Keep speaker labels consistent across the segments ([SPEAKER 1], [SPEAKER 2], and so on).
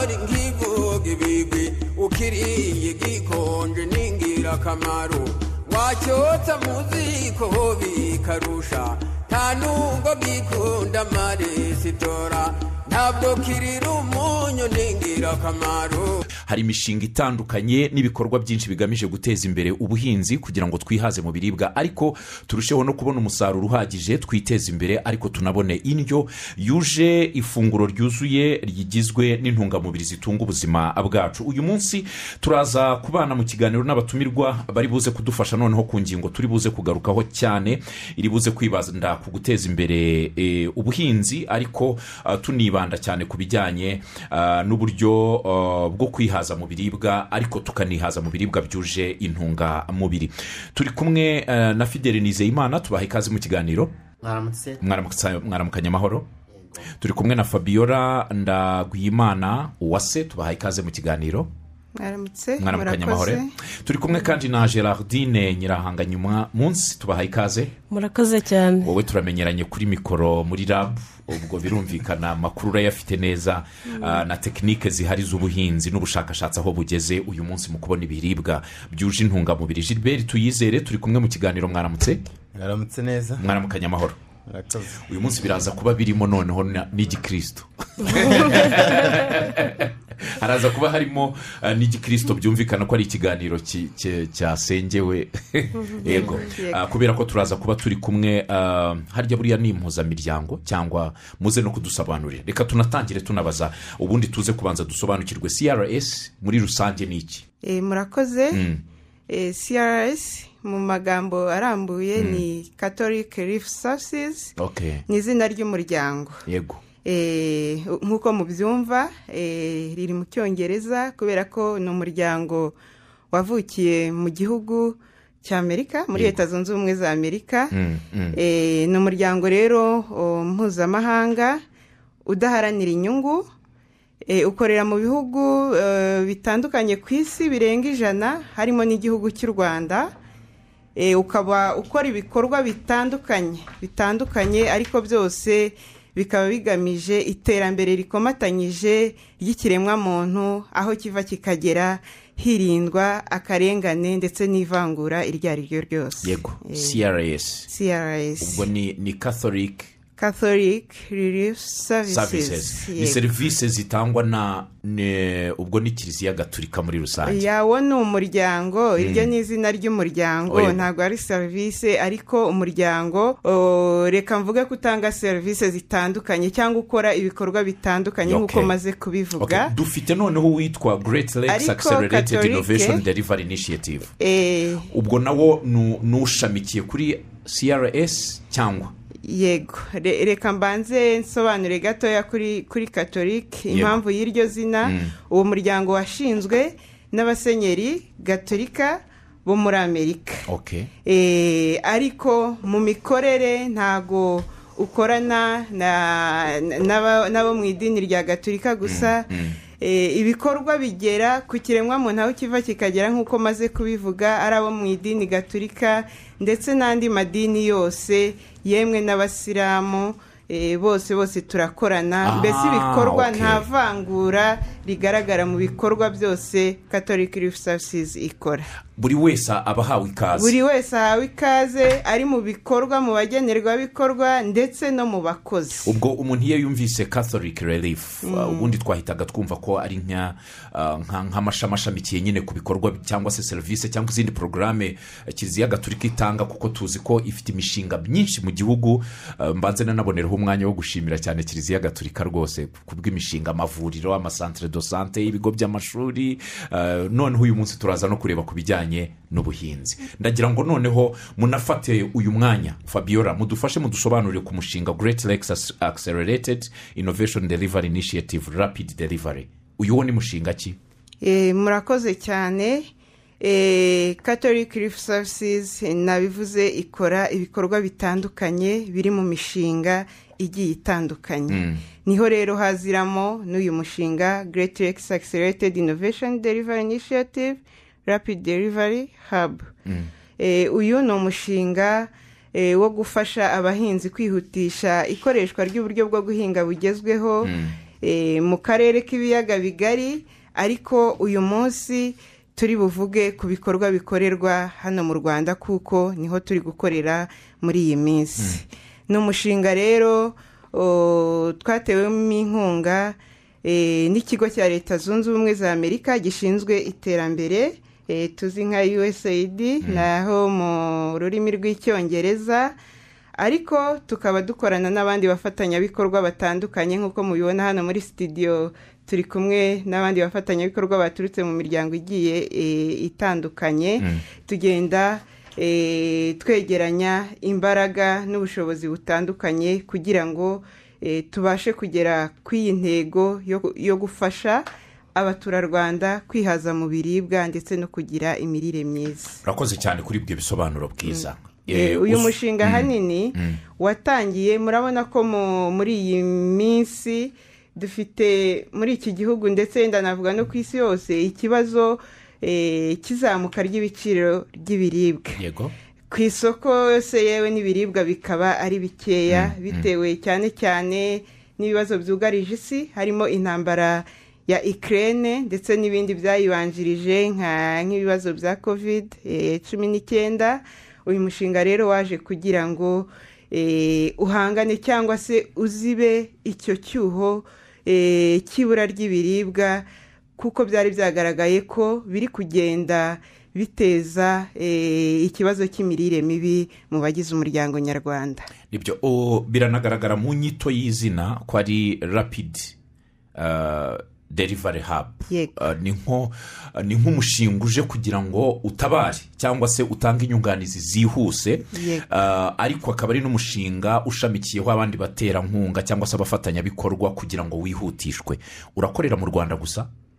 [SPEAKER 1] ntwari nkivuga ibigwi ukiriye gikonje n'ingirakamaro. Wacyotsa mu ziko bikarusha nta nubwo bikunda amaresitora ntabwo kirira umunyu n'ingirakamaro.
[SPEAKER 2] Hari imishinga itandukanye n'ibikorwa byinshi bigamije guteza imbere ubuhinzi kugira ngo twihaze mu biribwa. Ariko turusheho no kubona umusaruro uhagije twiteze imbere ariko tunabone indyo yuje ifunguro ryuzuye rigizwe n'intungamubiri zitunga ubuzima bwacu. Uyu munsi turaza kubana mu kiganiro n'abatumirwa bari buze kudufasha noneho ku ngingo turi buze kugarukaho cyane iri buze kwibanda ku guteza imbere eh, ubuhinzi ariko ah, tunibanda cyane ku bijyanye ah, n'uburyo ah, bwo kwihaza mu biribwa ariko tukanihaza mu biribwa byuje intungamubiri. Turi kumwe eh, na fideli nizeyimana tubaha ikaze mu kiganiro. Mwaramukanye amahoro. Turi kumwe na fabiola ndagwiyimana uwase tubaha ikaze mu kiganiro.
[SPEAKER 3] Mwaramutse murakoze.
[SPEAKER 2] amahoro turi kumwe kandi na gerardine nyirahanganyuma munsi tubaha ikaze.
[SPEAKER 4] Murakoze cyane.
[SPEAKER 2] Wowe turamenyeranye kuri mikoro muri rabu ubwo birumvikana amakuru urayafite neza ah, na tekinike zihari z'ubuhinzi n'ubushakashatsi aho bugeze uyu munsi mu kubona ibiribwa byuje intungamubiri. Gilbert tuyizere turi kumwe mu kiganiro mwaramutse?
[SPEAKER 5] Mwaramutse neza.
[SPEAKER 2] Mwaramukanye amahoro. Uyu munsi biraza kuba birimo noneho na- n'igikristo. Haraza kuba harimo ah, n'igikristo byumvikana ko ari ikiganiro ki- ki- cyasengewe. Yego. Ah, kubera ko turaza kuba turi kumwe ah, harya buriya ni impuzamiryango cyangwa muze no kudusobanurira. Reka tunatangire tunabaza. Ubundi tuze kubanza dusobanukirwe. Crs muri rusange ni iki?
[SPEAKER 3] Eh, murakoze. Eh, crs mu magambo arambuye ni catholic relief services ni izina ry'umuryango.
[SPEAKER 2] Yego.
[SPEAKER 3] Eh, nk'uko mubyumva eh, riri mu cyongereza kubera ko ni umuryango wavukiye mu gihugu cy'amerika muri leta zunze ubumwe za amerika.
[SPEAKER 2] Mm, mm.
[SPEAKER 3] Eh, ni umuryango rero mpuzamahanga udaharanira inyungu Eh, ukorera mu bihugu eh, bitandukanye ku isi birenga ijana harimo n'igihugu cy'u rwanda. Eh, ukaba ukora ibikorwa bitandukanye bitandukanye ariko byose bikaba bigamije iterambere rikomatanyije ry'ikiremwamuntu aho kiva kikagera hirindwa akarengane ndetse n'ivangura iryo ari ryo ryose.
[SPEAKER 2] Yego.
[SPEAKER 3] Eh,
[SPEAKER 2] crs ubwo ni ni catholic
[SPEAKER 3] catholic relief services,
[SPEAKER 2] services. Ni serivisi zitangwa na ubwo ni kiliziya gatulika muri rusange.
[SPEAKER 3] Yawo ni umuryango. Iryo ni izina ry'umuryango. Ntabwo ari serivisi ariko umuryango reka mvuge ko utanga serivisi zitandukanye cyangwa ukora ibikorwa bitandukanye nk'uko maze kubivuga.
[SPEAKER 2] Dufite noneho uwitwa great lakes accelerated innovation delivery initiative.
[SPEAKER 3] Eh,
[SPEAKER 2] ubwo nawo nu- nushamikiye kuri crs cyangwa?
[SPEAKER 3] Yego. Re- reka mbanze nsobanure gatoya kuri kuri katolike impamvu y'iryo zina uwo muryango washinzwe n'abasenyeri gatolika bo muri amerika. Eh, ariko mu mikorere ntago ukorana n'abo mu idini rya gaturika gusa. Eh, ibikorwa bigera ku kiremwamuntu aho kiva kikagera nk'uko maze kubivuga ari abo mu idini gaturika ndetse n'andi madini yose yemwe n'abasilamu eh, bose bose turakorana.
[SPEAKER 2] Ah,
[SPEAKER 3] mbese ibikorwa nta vangura rigaragara mu bikorwa byose catholic relief services ikora.
[SPEAKER 2] Buri wese aba ahawe ikaze.
[SPEAKER 3] Buri wese ahawe ikaze ari mu bikorwa mu bagenerwabikorwa ndetse no mu bakozi.
[SPEAKER 2] Ubwo umuntu iyo yumvise catholic relief uh, ubundi twahitaga twumva ko ari nka uh, nk'amashami ashamikiye nyine ku bikorwa cyangwa se serivisi cyangwa izindi porogaramu kiliziya gatulika itanga kuko tuzi ko ifite imishinga myinshi mu gihugu uh, mbanze nanaboneraho umwanya wo gushimira cyane kiliziya gatulika rwose ku bw'imishinga amavuriro amasantere do sante ibigo by'amashuri uh, noneho uyu munsi turaza no kureba ku bijyanye n'ubuhinzi. Ndagira ngo noneho munafate uyu mwanya fabiola mudufashe mudusobanurire ku mushinga great lakes Ac- accelerated innovation delivery initiative rapid delivery. Uyu wo ni mushinga ki?
[SPEAKER 3] Eh, murakoze cyane. Eh, catholic relief services eh, nabivuze ikora ibikorwa bitandukanye biri mu mishinga igiye itandukanye. Niho rero haziramo n'uyu mushinga great lakes accelerated innovation delivery initiative rapid delivery hub. Eh, uyu ni umushinga eh, wo gufasha abahinzi kwihutisha ikoreshwa ry'uburyo bwo guhinga bugezweho eh, mu karere k'ibiyaga bigari. Ariko uyu munsi turi buvuge ku bikorwa bikorerwa hano mu rwanda kuko ni ho turi gukorera muri iyi minsi. Ni umushinga rero twatewemo inkunga eh, n'ikigo cya leta zunze ubumwe za amerika gishinzwe iterambere eh, tuzi nka usaid naho mu rurimi rw'icyongereza ariko tukaba dukorana n'abandi bafatanyabikorwa batandukanye nk'uko mubibona hano muri sitidiyo turi kumwe n'abandi bafatanyabikorwa baturutse mu miryango igiye eh, itandukanye. Tugenda eh, twegeranya imbaraga n'ubushobozi butandukanye kugira ngo eh, tubashe kugera ku iyi ntego yo- gufasha abaturarwanda kwihaza mu biribwa ndetse no kugira imirire myiza.
[SPEAKER 2] Urakoze cyane kuri ibyo bisobanuro bwiza
[SPEAKER 3] Eh,
[SPEAKER 2] Eh,
[SPEAKER 3] uyu
[SPEAKER 2] us-
[SPEAKER 3] mushinga ahanini watangiye murabona ko mu- muri iyi minsi dufite muri iki gihugu ndetse ndanavuga no ku isi yose ikibazo eh, cy'izamuka ry'ibiciro ry'ibiribwa.
[SPEAKER 2] Yego.
[SPEAKER 3] Ku isoko yose yewe n'ibiribwa bikaba ari bikeya bitewe cyane cyane n'ibibazo byugarije isi harimo intambara ya ikirere ndetse n'ibindi byayibanjirije nk'ibibazo bya covid eh, cumi n'icyenda. Uyu mushinga rero waje kugira ngo eh, uhangane cyangwa se uzibe icyo cyuho eh, cy'ibura ry'ibiribwa kuko byari byagaragaye ko biri kugenda biteza eh, ikibazo cy'imirire mibi mu bagize umuryango nyarwanda.
[SPEAKER 2] Nibyo biranagaragara mu nyito y'izina ko ari rapid delivery hub.
[SPEAKER 3] Yego.
[SPEAKER 2] Uh, ni nk'umushinga uje kugira ngo utabare cyangwa se utange inyunganizi zihuse. Uh, ariko akaba ari n'umushinga ushamikiyeho abandi baterankunga cyangwa se abafatanyabikorwa kugira ngo wihutishwe. Urakorera mu rwanda gusa?
[SPEAKER 3] Eh,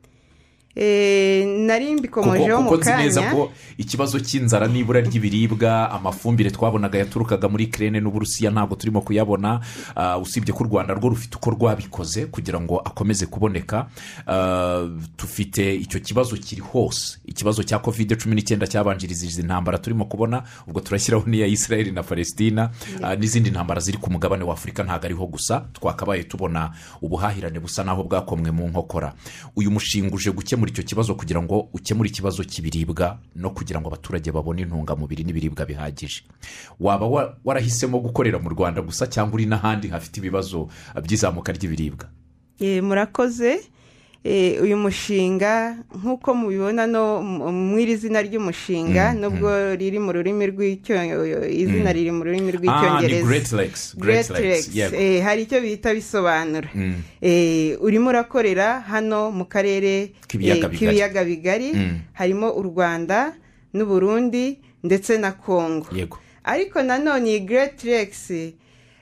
[SPEAKER 3] nari
[SPEAKER 2] kuko
[SPEAKER 3] mbikomojeho mu kanya
[SPEAKER 2] ko ikibazo cy'inzara n'ibura ry'ibiribwa amafumbire twabonaga yaturukaga muri kirene n'uburusiya ntabwo turimo kuyabona. Ah, usibye ko u rwanda rwo rufite uko rwabikoze kugira ngo akomeze kuboneka. Ah, dufite icyo kibazo kiri hose. Ikibazo cya kovide cumi n'icyenda cyabanjirije izi ntambara turimo kubona ubwo turashyiraho n'iya israel na palestina. Ah, n'izindi ntambara ziri ku mugabane wa afurika ntabwo ariho gusa. Twakabaye tubona ubuhahirane busa naho bwakomwe mu nkokora. Uyu mushinga uje gukemura icyo kibazo kugira ngo ukemure ikibazo cy'ibiribwa no kugira ngo abaturage babone intungamubiri n'ibiribwa bihagije. Waba wa- warahisemo gukorera mu rwanda gusa cyangwa uri n'ahandi hafite ibibazo by'izamuka ry'ibiribwa?
[SPEAKER 3] Eh, murakoze. Uyu mushinga nk'uko mubibona no mu- mu iri zina ry'umushinga nubwo riri mu rurimi rw'icyo izina riri mu rurimi
[SPEAKER 2] ah
[SPEAKER 3] rw'icyongereza
[SPEAKER 2] great lakes
[SPEAKER 3] Great
[SPEAKER 2] great lakes
[SPEAKER 3] Lakes.
[SPEAKER 2] yego
[SPEAKER 3] Eh, hari icyo bihita bisobanura. Eh, urimo urakorera hano mu karere
[SPEAKER 2] K'ibiyaga
[SPEAKER 3] eh,
[SPEAKER 2] bigari.
[SPEAKER 3] bigari. Harimo u rwanda n'uburundi ndetse na kongo ariko nanone iyi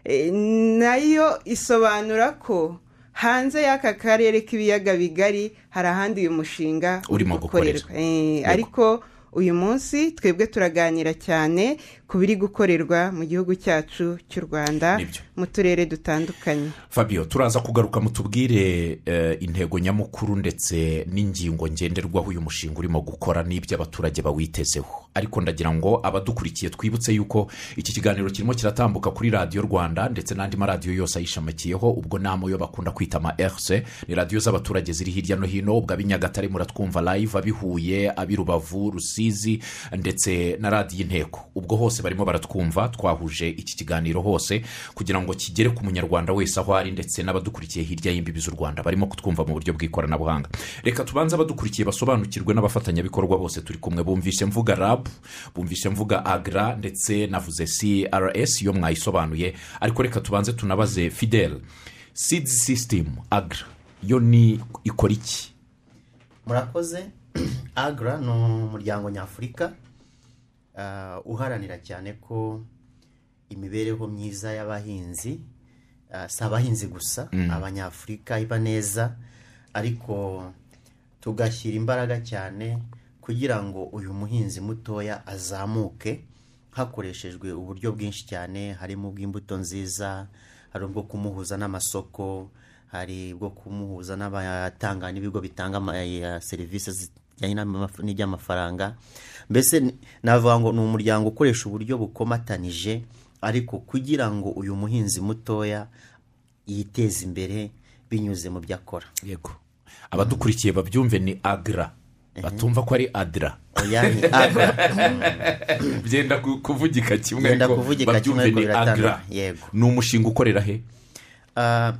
[SPEAKER 3] eh, na yo isobanura ko hanze y'aka karere k'ibiyaga bigari hari ahandi uyu mushinga uri
[SPEAKER 2] Urimo
[SPEAKER 3] gukorerwa. Eh, ariko uyu munsi twebwe turaganira cyane ku biri gukorerwa mu gihugu cyacu cy'u rwanda mu turere dutandukanye.
[SPEAKER 2] Fabio turaza kugaruka mutubwire eh, intego nyamukuru ndetse n'ingingo ngenderwaho uyu mushinga urimo gukora n'ibyo abaturage bawitezeho. Ariko ndagira ngo abadukurikiye twibutse yuko iki kiganiro kirimo kiratambuka kuri radiyo rwanda ndetse n'andi maradiyo yose ayishamikiyeho ubwo nama yo bakunda kwita ama rc ni radiyo z'abaturage ziri hirya no hino ubwo ab'i nyagatare muratwumva live ab'i huye ab'i rubavu rusizi ndetse na radiyo inteko. Ubwo hose barimo baratwumva twahuje iki kiganiro hose kugira ngo kigere ku munyarwanda wese aho ari ndetse n'abadukurikiye hirya y'imbibi z'u rwanda. Barimo kutwumva mu buryo bw'ikoranabuhanga. Reka tubanze abadukurikiye basobanukirwe n'abafatanyabikorwa bose turi kumwe. Bumvise mvuga rab bumvise mvuga agra ndetse navuze crs iyo mwayisobanuye ariko reka tubanze tunabaze fidel. Seed system agra. Yo ni ikora iki?
[SPEAKER 5] Murakoze. Agra ni umuryango nyafurika. Uharanira cyane ko imibereho myiza y'abahinzi ah, si abahinzi gusa abanyafurika iba neza ariko tugashyira imbaraga cyane kugira ngo uyu muhinzi mutoya azamuke hakoreshejwe uburyo bwinshi cyane harimo ubw'imbuto nziza hari ubwo kumuhuza n'amasoko hari ubwo kumuhuza n'abatanga n'ibigo bitanga eh, serivisi zijyanye n'iby'amafaranga mbese navuga ngo ni umuryango ukoresha uburyo bukomatanije ariko kugira ngo uyu muhinzi mutoya yiteze imbere binyuze mu byo akora.
[SPEAKER 2] Yego. Abadukurikiye babyumve ni agra. Batumva ko ari
[SPEAKER 5] ni agra.
[SPEAKER 2] Byenda ku- kuvugika kimwe ariko babyumve ni agra. Ni umushinga ukorera he?
[SPEAKER 5] Ah,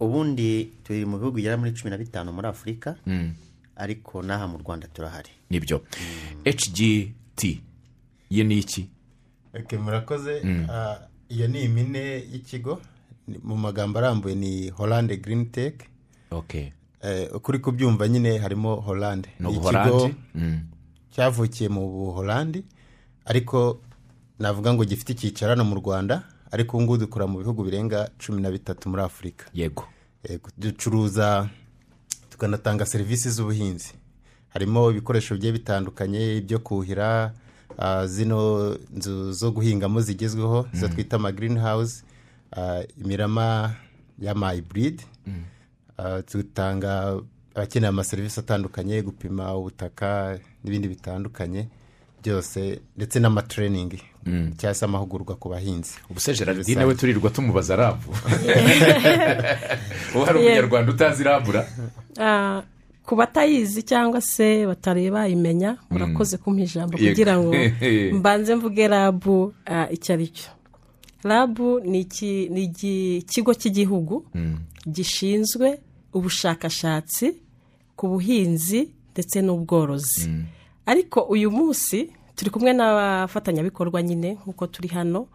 [SPEAKER 5] ubundi turi mu bihugu bigera muri cumi na bitanu muri afurika ariko n'aha mu rwanda turahari.
[SPEAKER 2] Ni byo. Hgt ye ni iki?
[SPEAKER 4] Murakoze. Ah, iyo ni impine y'ikigo. Mu magambo arambuye ni holande green tech.
[SPEAKER 2] Ok.
[SPEAKER 4] Eh, ukuri kubyumva nyine harimo holande
[SPEAKER 2] ni ubuholandi Mm.
[SPEAKER 4] cyavukiye mu buholandi ariko navuga ngo gifite icyicaro hano mu rwanda ariko ubu ngubu dukora mu bihugu birenga cumi na bitatu muri afurika.
[SPEAKER 2] Yego.
[SPEAKER 4] Yego, ducuruza tukanatanga serivisi z'ubuhinzi. Harimo ibikoresho bigiye bitandukanye ibyo kuhira ah, zino nzu zo guhingamo zigezweho zo twita ama green house ah, imirama y'ama hybrid. Ah, dutanga abakeneye amaserivisi atandukanye gupima ubutaka n'ibindi bitandukanye byose ndetse n'amatreyiningi cyangwa se amahugurwa ku bahinzi.
[SPEAKER 2] Ubu se gerardine we turirwa tumubaza rabu ubu hari umunyarwanda utazi rabura
[SPEAKER 6] Ah, ku batayizi cyangwa se batareba imenya murakoze kumpa ijambo kugira ngo mbanze mvuge rabu ah, icyo ari cyo. Rabu ni ikigo cy'igihugu gishinzwe ubushakashatsi ku buhinzi ndetse n'ubworozi. Ariko uyu munsi turi kumwe n'abafatanyabikorwa nyine nk'uko turi hano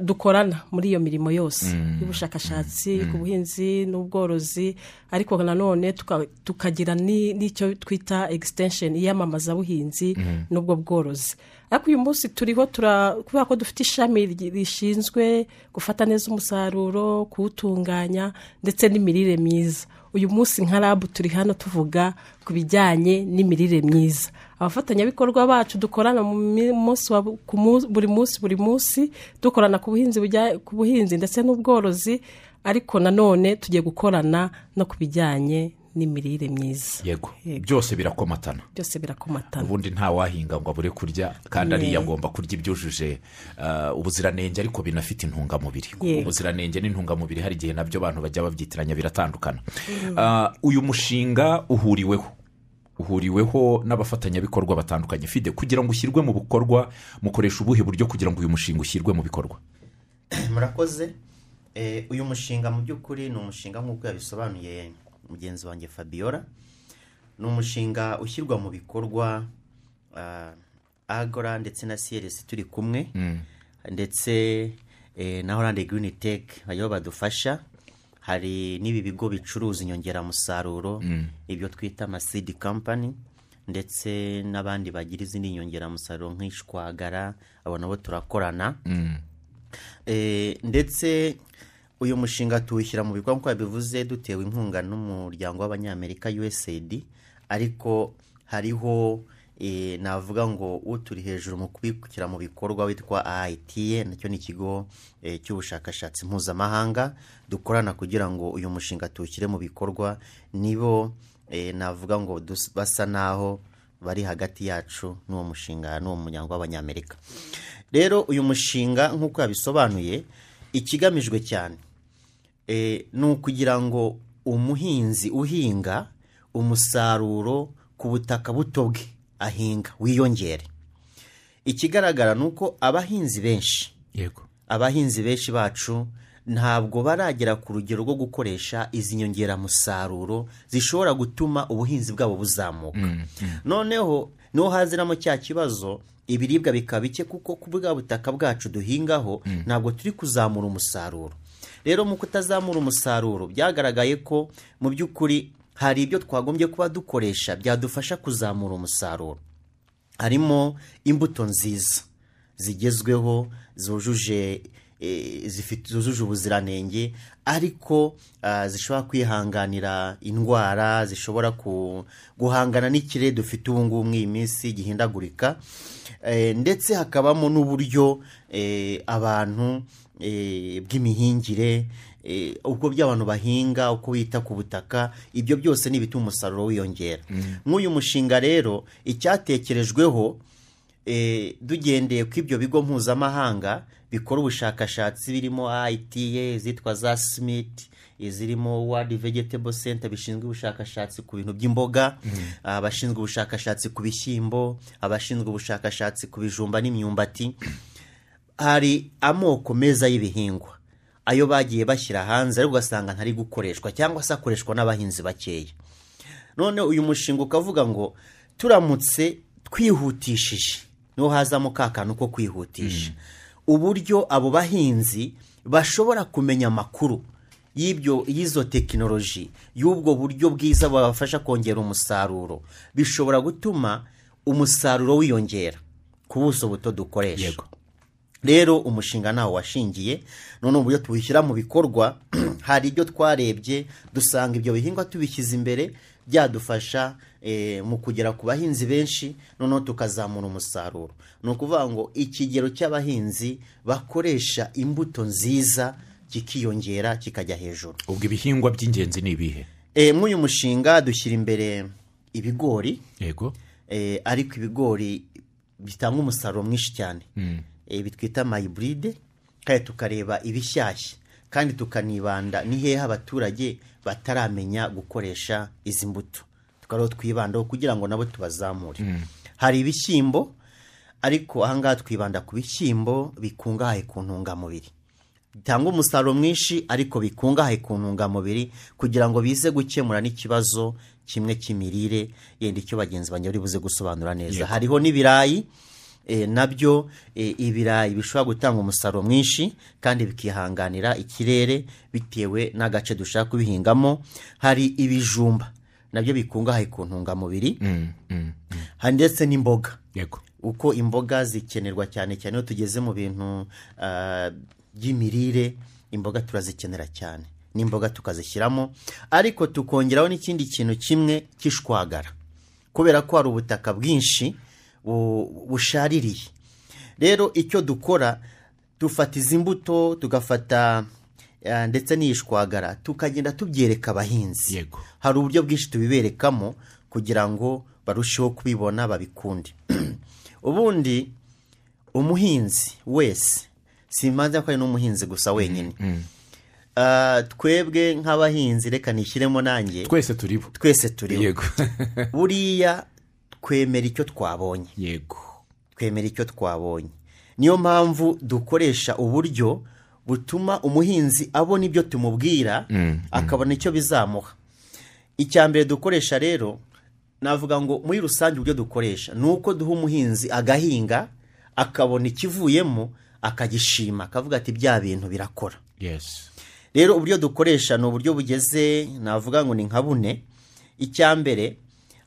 [SPEAKER 6] dukorana muri iyo mirimo yose. Y'ubushakashatsi ku buhinzi n'ubworozi ariko nanone tuka- tukagira ni- n'icyo twita extension iyamamazabuhinzi n'ubwo bworozi. Ariko uyu munsi turiho tura kubera ko dufite ishami rishinzwe gufata neza umusaruro kuwutunganya ndetse n'imirire myiza. Uyu munsi nka rabu turi hano tuvuga ku bijyanye n'imirire myiza. Abafatanyabikorwa bacu dukorana buri munsi buri munsi dukorana ku buhinzi ku buhinzi ndetse n'ubworozi ariko nanone tugiye gukorana no ku bijyanye n'imirire myiza.
[SPEAKER 2] Yego. Byose birakomatana.
[SPEAKER 6] Byose birakomatana.
[SPEAKER 2] Ubundi nta wahinga ngo abure kurya kandi ariya agomba kurya ibyujuje uh, ubuziranenge ariko binafite intungamubiri. Ubuziranenge n'intungamubiri hari igihe na byo abantu bajya babyitiranya biratandukana. Uh, uyu mushinga uhuriweho. Uhuriweho n'abafatanyabikorwa batandukanye. Fide kugira ngo ushyirwe mu bikorwa mukoresha ubuhe buryo kugira ngo uyu mushinga ushyirwe mu bikorwa?
[SPEAKER 5] Murakoze. Eh, uyu mushinga mu by'ukuri ni umushinga nk'uko yabisobanuye mugenzi wanjye fabiola. Ni umushinga ushyirwa mu bikorwa ah, agora ndetse na crc turi kumwe. Ndetse eh, na horande girini tech bajyaho badufasha. Hari n'ibi bigo bicuruza inyongeramusaruro ibyo twita amasidi kampani ndetse n'abandi bagira izindi nyongeramusaruro nk'ishwagara abo nabo turakorana. Eh, ndetse uyu mushinga tuwushyira mu bikorwa nk'uko yabivuze dutewe inkunga n'umuryango w'abanyamerika usaid ariko hariho navuga ngo uturi hejuru mu kubishyira mu bikorwa witwa aitiye na cyo ni ikigo eh, cy'ubushakashatsi mpuzamahanga dukorana kugira ngo uyu mushinga tuwushyire mu bikorwa nibo eh, navuga ngo basa naho bari hagati yacu n'uwo mushinga n'uwo muryango w'abanyamerika. Rero uyu mushinga nk'uko yabisobanuye ikigamijwe cyane. Eh, ni ukugira ngo umuhinzi uhinga umusaruro ku butaka buto bwe. Ahinga wiyongere. Ikigaragara ni uko abahinzi benshi
[SPEAKER 2] yego.
[SPEAKER 5] abahinzi benshi bacu ntabwo baragera ku rugero rwo gukoresha izi nyongeramusaruro zishobora gutuma ubuhinzi bwabo buzamuka. Noneho ni ho haziramo cya kibazo ibiribwa bikaba bike kuko ku bwa butaka bwacu duhingaho ntabwo turi kuzamura umusaruro. Rero mu kutazamura umusaruro byagaragaye ko mu by'ukuri hari ibyo twagombye kuba dukoresha byadufasha kuzamura umusaruro. Harimo imbuto nziza zigezweho zujuje zifite zujuje ubuziranenge ariko zishobora kwihanganira indwara zishobora guhangana n'ikirere dufite ubu ngubu muri iyi minsi gihindagurika Eh, ndetse hakabamo n'uburyo eh, abantu bw'imihingire eh, uko by'abantu bahinga uko bita ku butaka ibyo byose ni ibituma umusaruro wiyongera. Nk'uyu mushinga rero icyatekerejweho eh, dugendeye ku ibyo bigo mpuzamahanga bikora ubushakashatsi birimo ITA zitwa za Smith izirimo World Vegetable Center bishinzwe ubushakashatsi ku bintu by'imboga abashinzwe ubushakashatsi ku bishyimbo abashinzwe ubushakashatsi ku bijumba n'imyumbati. Hari amoko meza y'ibihingwa. Ayo bagiye bashyira hanze ariko ugasanga ntari gukoreshwa cyangwa se akoreshwa n'abahinzi bakeya. None uyu mushinga ukavuga ngo turamutse twihutishije ni ho hazamo ka kantu ko kwihutisha. Uburyo abo bahinzi bashobora kumenya amakuru y'ibyo y'izo tekinoloji y'ubwo buryo bwiza babafasha kongera umusaruro bishobora gutuma umusaruro wiyongera ku buso buto dukoresha. Rero umushinga ntawo washingiye none uburyo tuwushyira mu bikorwa hari ibyo twarebye dusanga ibyo bihingwa tubishyize imbere byadufasha eh, mu kugera ku bahinzi benshi noneho tukazamura umusaruro. Ni ukuvuga ngo ikigero cy'abahinzi bakoresha imbuto nziza kikiyongera kikajya hejuru.
[SPEAKER 2] Ubwo ibihingwa by'ingenzi ni ibihe?
[SPEAKER 5] Eh, muri uyu mushinga dushyira imbere ibigori.
[SPEAKER 2] Yego.
[SPEAKER 5] Eh, ariko ibigori bitanga umusaruro mwinshi cyane. Eh, bitwita mayiburide kandi tukareba ibishyashya kandi tukanibanda ni hehe abaturage bataramenya gukoresha izi mbuto. Tukaba twibandaho kugira ngo nabo tubazamure. Hari ibishyimbo ariko ahangaha twibanda ku bishyimbo bikungahaye ku ntungamubiri. Bitanga umusaruro mwinshi ariko bikungahaye ku ntungamubiri kugira ngo bize gukemura n'ikibazo kimwe cy'imirire yenda icyo bagenzi banjye bari buze gusobanura neza. Hariho n'ibirayi na byo eh, ibirayi bishobora gutanga umusaruro mwinshi kandi bikihanganira ikirere bitewe n'agace dushaka kubihingamo. Hari ibijumba na byo bikungahaye ku ntungamubiri. Hari ndetse n'imboga.
[SPEAKER 2] Yego.
[SPEAKER 5] Uko imboga zikenerwa cyane cyane iyo tugeze mu bintu ah, by'imirire imboga turazikenera cyane. N'imboga tukazishyiramo. Ariko tukongeraho n'ikindi kintu kimwe cy'ishwagara kubera ko hari ubutaka bwinshi bushaririye rero icyo dukora dufata izi mbuto tugafata ah, ndetse n'iyishwagara tukagenda tubyereka abahinzi.
[SPEAKER 2] Yego.
[SPEAKER 5] hari uburyo bwinshi tubiberekamo kugira ngo barusheho kubibona babikunde. Ubundi umuhinzi wese simanza ko ari n'umuhinzi gusa wenyine. Ah, twebwe nk'abahinzi reka nishyiremo nanjye.
[SPEAKER 2] Twese turibo.
[SPEAKER 5] Twese turiho
[SPEAKER 2] yego.
[SPEAKER 5] Buriya twemera icyo twabonye.
[SPEAKER 2] Yego.
[SPEAKER 5] Twemera icyo twabonye. Niyo mpamvu dukoresha uburyo butuma umuhinzi abona ibyo tumubwira akabona icyo bizamuha. Icya mbere dukoresha rero navuga ngo muri rusange uburyo dukoresha ni uko duha umuhinzi agahinga akabona ikivuyemo akagishima akavuga ati bya bintu birakora.
[SPEAKER 2] Yes.
[SPEAKER 5] Rero uburyo dukoresha ni uburyo bugeze navuga ngo ni nka bune. Icya mbere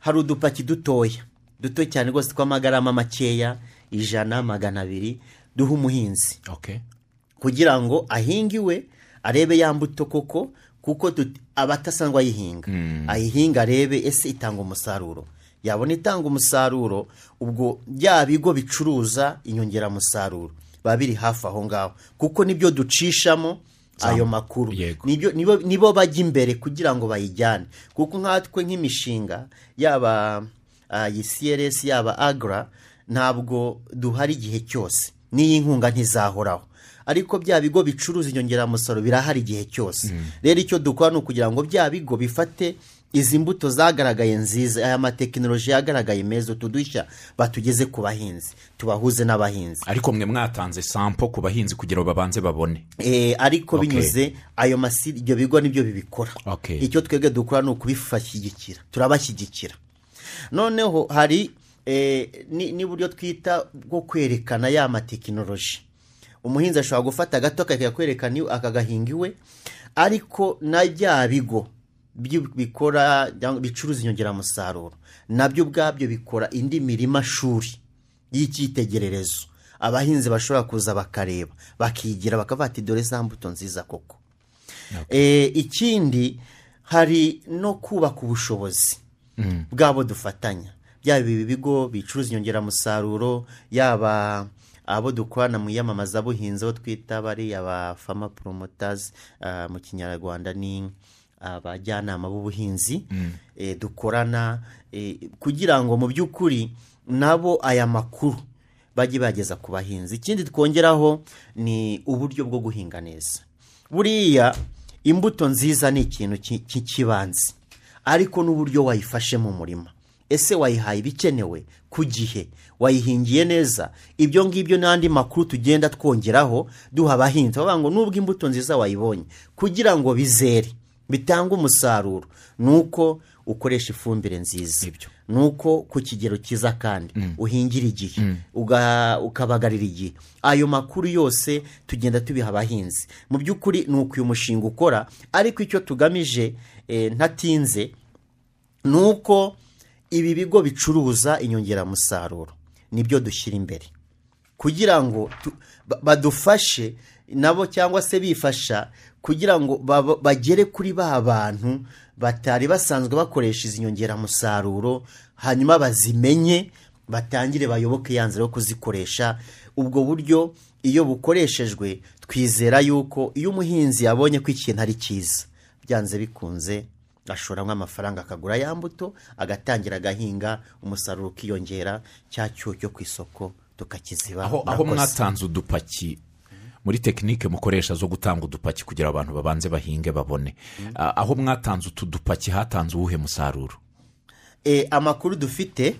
[SPEAKER 5] hari udupaki dutoya. Duto cyane rwose tw'amagarama makeya ijana magana abiri duha umuhinzi.
[SPEAKER 2] Okay
[SPEAKER 5] kugira ngo ahinge iwe arebe ya mbuto koko kuko aba atasanzwe ayihinga. Ayihinga arebe ese itanga umusaruro. Yabona itanga umusaruro ubwo bya bigo bicuruza inyongeramusaruro. Biba biri hafi aho ngaho. Kuko ni byo ducishamo ayo makuru. Nibo bajya imbere kugira ngo bayijyane. Kuko nkatwe nk'imishinga yaba ah, iyi CRS yaba agra ntabwo duhari igihe cyose. N'iyi nkunga ntizahoraho. Ariko bya bigo bicuruza inyongeramusaruro birahari igihe cyose. Rero icyo dukora ni ukugira ngo bya bigo bifate izi mbuto zagaragaye nziza aya matekinoloji yagaragaye meza utu dushya batugeze ku bahinzi tubahuze n'abahinzi.
[SPEAKER 2] Ariko mwe mwatanze sampo ku bahinzi kugira ngo babanze babone.
[SPEAKER 5] Eh, ariko binyuze ayo masi ibyo bigo ni byo bibikora.
[SPEAKER 2] Okay.
[SPEAKER 5] icyo twebwe dukora ni ukubibashyigikira turabashyigikira. Noneho hari eh, n'uburyo twita bwo kwerekana ya matekinoloji umuhinzi ashobora gufata agato akajya kwerekana akagahinga iwe ariko na bya bigo bikora cyangwa bicuruza inyongeramusaruro. Nabyo ubwabyo bikora indi mirima shuri y'icyitegererezo. Abahinzi bashobora kuza bakareba bakigira bakavuga ati dore za mbuto nziza koko. Eh, ikindi hari no kubaka ubushobozi bw'abo dufatanya. Byaba ibi bigo bicuruza inyongeramusaruro yaba abo dukorana mu iyamamazabuhinzi abo twita bariya ba fama poromotazi mu kinyarwanda ni abajyanama b'ubuhinzi eh, dukorana eh, kugira ngo mu by'ukuri nabo aya makuru bajye bageza ku bahinzi. Ikindi twongeraho ni uburyo bwo guhinga neza. Buriya imbuto nziza ni ikintu ki- cy'ikibanze ariko n'uburyo wayifashe mu murima. Ese wayihaye ibikenewe ku gihe? Wayihingiye neza? Ibyo ngibyo n'andi makuru tugenda twongeraho duha abahinzi. Bavuga ngo nubwo imbuto nziza wayibonye. Kugira ngo bizere. Bitange umusaruro. Ni uko ukoresha ifumbire nziza.
[SPEAKER 2] Ibyo.
[SPEAKER 5] ni uko ku kigero cyiza kandi. Uhingira igihe. Uga- ukabagarira igihe. Ayo makuru yose tugenda tubiha abahinzi. Mu by'ukuri ni uko uyu mushinga ukora ariko icyo tugamije eh, ntatinze ni uko ibi bigo bicuruza inyongeramusaruro. Nibyo dushyira imbere. Kugira ngo badufashe nabo cyangwa se bifasha kugira ngo bagere kuri ba bantu batari basanzwe bakoresha izi nyongeramusaruro hanyuma bazimenye batangire bayoboke ya nzira yo kuzikoresha. Ubwo buryo iyo bukoreshejwe twizera yuko iyo umuhinzi yabonye ko ikintu ari cyiza byanze bikunze ashoramo amafaranga akagura ya mbuto agatangira agahinga umusaruro ukiyongera cya cyo ku isoko tukakiziba
[SPEAKER 2] aho mwatanze udupaki muri tekinike mukoresha zo gutanga udupaki kugira abantu babanze bahinge babone. Ah, aho mwatanze utu dupaki hatanze uwuhe musaruro?
[SPEAKER 5] E, amakuru dufite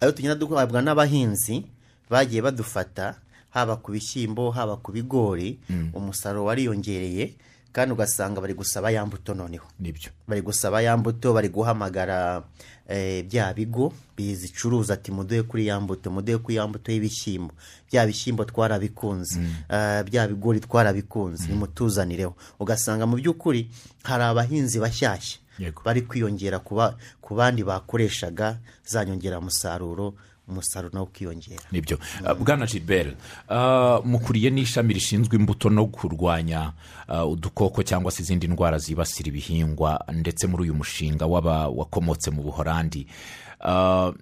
[SPEAKER 5] ayo tugenda duhabwa n'abahinzi bagiye badufata haba ku bishyimbo haba ku bigori umusaruro wariyongereye kandi ugasanga bari gusaba ya mbuto noneho.
[SPEAKER 2] Nibyo.
[SPEAKER 5] Bari gusaba ya mbuto bari guhamagara eh, bya bigo bizicuruza ati muduhe kuri ya mbuto muduhe kuri ya mbuto y'ibishyimbo. Bya bishyimbo twarabikunze. Ah, bya bigori twarabikunze. Nimutuzanireho. Ugasanga mu by'ukuri hari abahinzi bashyashya. Bari kwiyongera ku bandi bakoreshaga za nyongeramusaruro umusaruro nawe ukiyongera.
[SPEAKER 2] Nibyo. Ah, bwana gilbert ah, mukuriye n'ishami rishinzwe imbuto no kurwanya ah, udukoko cyangwa se izindi ndwara zibasira ibihingwa ndetse muri uyu mushinga w'aba wakomotse mu buhorandi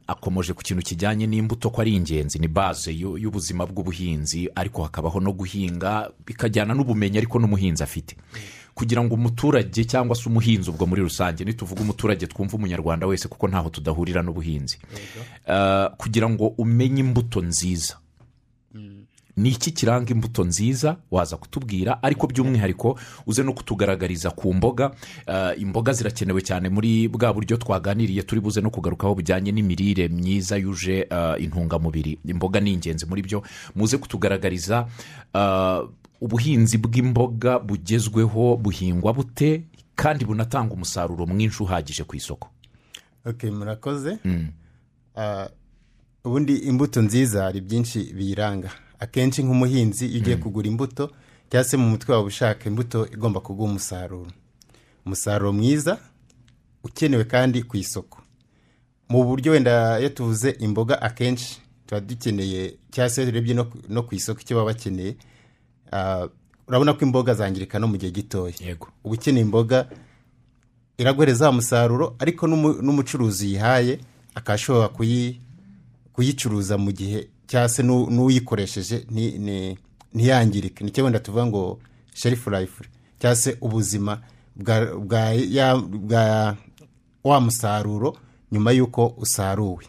[SPEAKER 2] akomoje ku kintu kijyanye n'imbuto ko ari ingenzi ni baze y'u- y'ubuzima bw'ubuhinzi ariko hakabaho no guhinga bikajyana n'ubumenyi ariko n'umuhinzi afite. Kugira ngo umuturage cyangwa se umuhinzi ubwo muri rusange nituvuga umuturage twumva umunyarwanda wese kuko ntaho tudahurira n'ubuhinzi. Ah, kugira ngo umenye imbuto nziza. Ni iki kiranga imbuto nziza? Waza kutubwira ariko by'umwihariko uze no kutugaragariza ku mboga. Ah, imboga zirakenewe cyane muri bwa buryo twaganiriye turi buze no kugarukaho bujyanye n'imirire myiza yuje ah, intungamubiri. Imboga ni ingenzi muri byo. Muze kutugaragariza ubuhinzi bw'imboga bugezweho buhingwa bute kandi bunatanga umusaruro mwinshi uhagije ku isoko.
[SPEAKER 4] Ok murakoze. Ah, ubundi imbuto nziza hari byinshi biyiranga. Akenshi nk'umuhinzi iyo ugiye kugura imbuto cyangwa se mu mutwe wawe ushaka imbuto igomba kuguha umusaruro. Umusaruro mwiza ukenewe kandi ku isoko. Mu buryo wenda iyo tuvuze imboga akenshi tuba dukeneye cyangwa se turebye no ku- isoko icyo baba bakeneye urabona ko imboga zangirika no mu gihe gitoya.
[SPEAKER 2] Yego.
[SPEAKER 4] Uba ukeneye imboga iraguhereza wa musaruro ariko n'umu- n'umucuruzi uyihaye akaba ashobora kuyi- kuyicuruza mu gihe cyangwa se n'u- n'uyikoresheje ntiyangirike. Nicyo wenda tuvuga ngo sherifu rayifu cyangwa se ubuzima bwa wa musaruro nyuma y'uko usaruwe.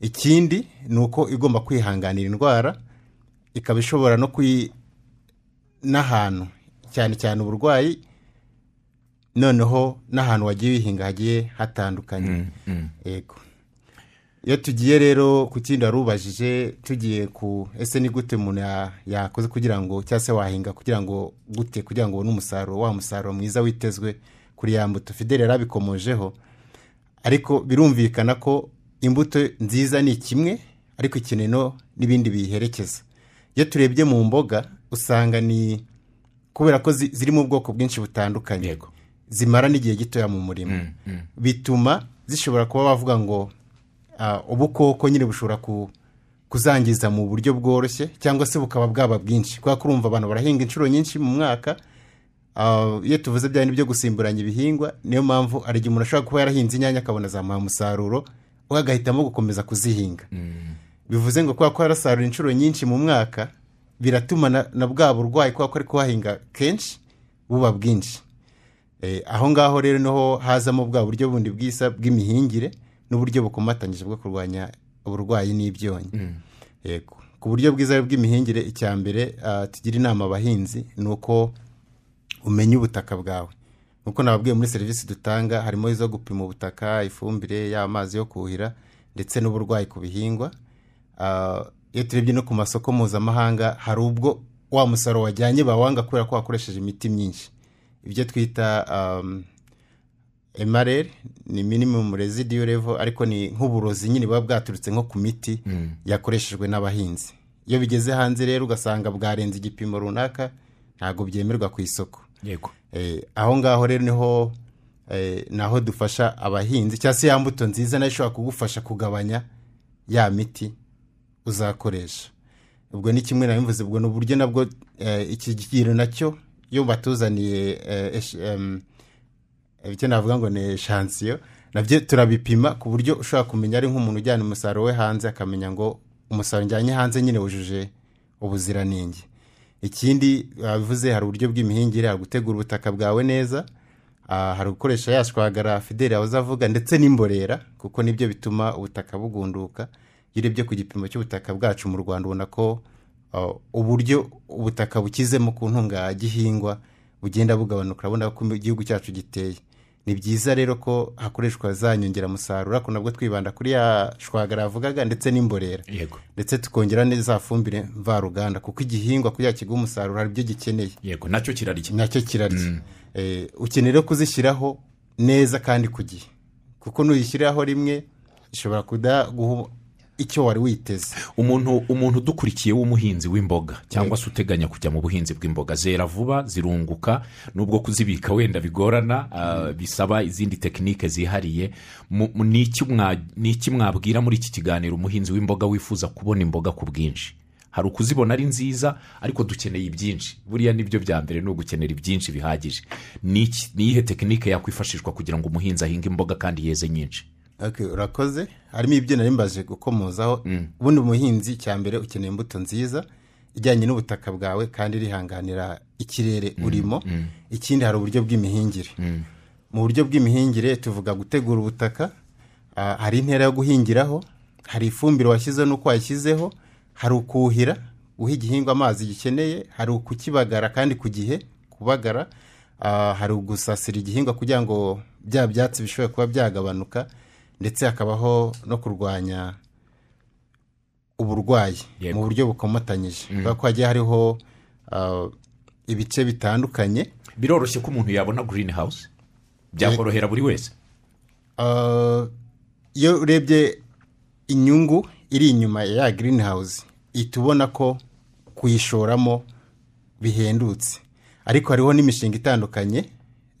[SPEAKER 4] Ikindi ni uko igomba kwihanganira indwara ikaba ishobora no kuyi n'ahantu cyane cyane uburwayi noneho n'ahantu wagiye wihinga hagiye hatandukanye. Yego. Iyo tugiye rero ku kindi wari ubajije tugiye ku ese ni gute umuntu ya- yakoze kugira ngo cyangwa se wahinga kugira ngo gute kugira ngo ubone umusaruro wa musaruro mwiza witezwe kuri ya mbuto. Fidele yarabikomojeho ariko birumvikana ko imbuto nziza ni kimwe ariko ikeneye n'ibindi biyiherekeza. Iyo turebye mu mboga usanga ni kubera ko zi- ziri mu bwoko bwinshi butandukanye. Zimara n'igihe gitoya mu murima bituma zishobora kuba bavuga ngo ah, ubukoko nyine bushobora ku- kuzangiza mu buryo bworoshye cyangwa se bukaba bwaba bwinshi. Kubera ko urumva abantu barahinga inshuro nyinshi mu mwaka Ah, iyo tuvuze bya byo gusimburanya ibihingwa niyo mpamvu hari igihe umuntu ashobora kuba yarahinze inyanya akabona azamuha umusaruro we agahitamo gukomeza kuzihinga. Bivuze ngo kubera ko yarasarura inshuro nyinshi mu mwaka biratuma na, bwa burwayi kubera ko ari kuhahinga kenshi buba bwinshi. Eh, aho ngaho rero ni ho hazamo bwa buryo bundi bwiza bw'imihingire n'uburyo bukomatanyije bwo kurwanya uburwayi n'ibyonnyi yego ku buryo bwiza bw'imihingire icya mbere ah, tugira inama abahinzi ni uko umenya ubutaka bwawe. Nk'uko nababwiye muri serivisi dutanga harimo izo gupima ubutaka ifumbire y'amazi yo kuhira ndetse n'uburwayi ku bihingwa. Ah, iyo turebye no ku masoko mpuzamahanga hari ubwo wa musaruro wajyanye bawanga kubera ko wakoresheje imiti myinshi. Ibyo twita um, emareri ni minimum residual level ariko ni nk'uburozi nyine buba bwaturutse nko ku miti yakoreshejwe n'abahinzi. Iyo bigeze hanze rero ugasanga bwarenze igipimo runaka ntabwo byemerwa ku isoko.
[SPEAKER 2] Yego.
[SPEAKER 4] Eh, aho ngaho rero ni ho eh, naho dufasha abahinzi cyangwa se ya mbuto nziza na yo ishobora kugufasha kugabanya ya miti. Uzakoresha. Ubwo ni kimwe na bivuze ubwo ni uburyo nabwo eh, iki kigero na cyo iyo batuzaniye eh, icyo navuga ngo ni eshansiyo na byo turabipima ku buryo ushobora kumenya ari nk'umuntu ujyana umusaruro we hanze akamenya ngo umusaruro njyanye hanze nyine wujuje ubuziranenge. Ikindi bivuze hari uburyo bw'imihingire hari gutegura ubutaka bwawe neza ah, hari gukoresha ya shwagara fideli yahoze avuga ndetse n'imborera kuko ni byo bituma ubutaka bugunduka. Iyo urebye ku gipimo cy'ubutaka bwacu mu rwanda ubona ko ah, uburyo ubutaka bukizemo ku ntungagihingwa bugenda bugabanuka urabona ko igihugu cyacu giteye. Ni byiza rero ko hakoreshwa za nyongeramusaruro ariko nabwo twibanda kuri ya shwagara yavugaga ndetse n'imborera.
[SPEAKER 2] Yego.
[SPEAKER 4] Ndetse tukongera neza fumbire mvaruganda kuko igihingwa kugira kiguhe umusaruro hari ibyo gikeneye.
[SPEAKER 2] Yego na cyo kirarya
[SPEAKER 4] na cyo kirarya Eh, ukeneye kuzishyiraho neza kandi ku gihe. Kuko nuyishyiraho rimwe ishobora kudaguha icyo wari witeze.
[SPEAKER 2] Umuntu umuntu udukurikiye w'umuhinzi w'imboga cyangwa se uteganya kujya mu buhinzi bw'imboga. Zera vuba zirunguka nubwo kuzibika wenda bigorana ah, bisaba izindi tekinike zihariye. Ni iki mwabwira muri iki kiganiro umuhinzi w'imboga wifuza kubona imboga ku bwinshi? Hari ukuzibona ari nziza ariko dukeneye ibyinshi. Buriya ni byo bya mbere ni ugukenera ibyinshi bihagije. Ni iyihe tekinike yakwifashishwa kugira ngo umuhinzi ahinge imboga kandi yeze nyinshi?
[SPEAKER 4] Urakoze. Harimo ibyo nari mbaje gukomozaho. Ubundi umuhinzi cya mbere ukeneye imbuto nziza ijyanye n'ubutaka bwawe kandi irihanganira ikirere urimo. Ikindi hari uburyo bw'imihingire. Mu buryo bw'imihingire tuvuga gutegura ubutaka hari intera yo guhingiraho hari ifumbire washyizeho n'uko wayishyizeho hari ukuhira guha igihingwa amazi gikeneye hari ukukibagara kandi ku gihe kubagara hari ugusasira igihingwa kugira ngo bya byatsi bishobore kuba byagabanuka ndetse hakabaho no kurwanya uburwayi mu buryo bukomatanyije. Kubera ko hagiye hariho ah, ibice bitandukanye.
[SPEAKER 2] Biroroshye ko umuntu yabona green house? Byakorohera buri wese?
[SPEAKER 4] Ah, iyo urebye inyungu iri inyuma ya girini hawuzi ihita ubona ko kuyishoramo bihendutse. Ariko hariho n'imishinga itandukanye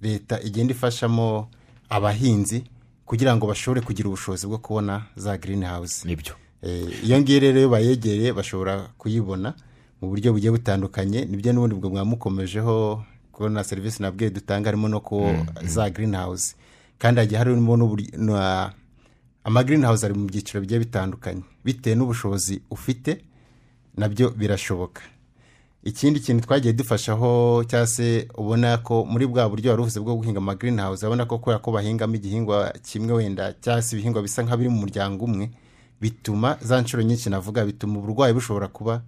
[SPEAKER 4] leta igenda ifashamo abahinzi kugira ngo bashobore kugira ubushobozi bwo kubona za girini hawuzi
[SPEAKER 2] ni byo.
[SPEAKER 4] Eh, iyo ngiyo rero iyo bayegereye bashobora kuyibona mu buryo bugiye butandukanye. Nibyo n'ubundi bwo mwamukomejeho kubona serivisi nabwiye dutanga harimo no ku za girini hawuzi kandi hagiye harimo n'uburyo na- ama girini hawuzi ari mu byiciro bigiye bitandukanye. Bitewe n'ubushobozi ufite na byo birashoboka. Ikindi kintu twagiye dufashaho cyangwa se ubona ko muri bwa buryo wari uvuze bwo guhinga ama girini hawuzi urabona ko kubera ko bahingamo igihingwa kimwe wenda cyangwa se ibihingwa bisa nk'abiri mu muryango umwe bituma za nshuro nyinshi navuga bituma uburwayi bushobora kuba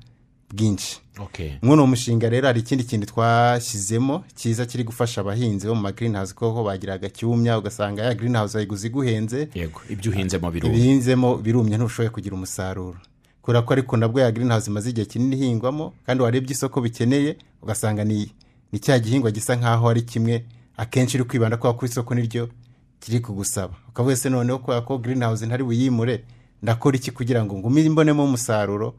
[SPEAKER 4] bwinshi.
[SPEAKER 2] Okay.
[SPEAKER 4] muri uwo mushinga rero hari ikindi kintu twashyizemo cyiza kiri gufasha abahinzi bo mu ma girini hawuzi kuko bagiraga cyumya ugasanga ya girini hawuzi ayiguze iguhenze.
[SPEAKER 2] Yego ibyo uhinzemo
[SPEAKER 4] birumye. Ntushoboye kugira umusaruro. Kubera ko ariko nabwo ya girini hawuzi imaze igihe kinini ihingwamo kandi warebye isoko bikeneye ugasanga ni ni cya gihingwa gisa nk'aho ari kimwe akenshi uri kwibanda kubera ko isoko niryo kiri kugusaba. Ukavuga ese noneho kubera ko girini hawuzi ntari buyimure ndakora iki kugira ngo ngume mbonemo umusaruro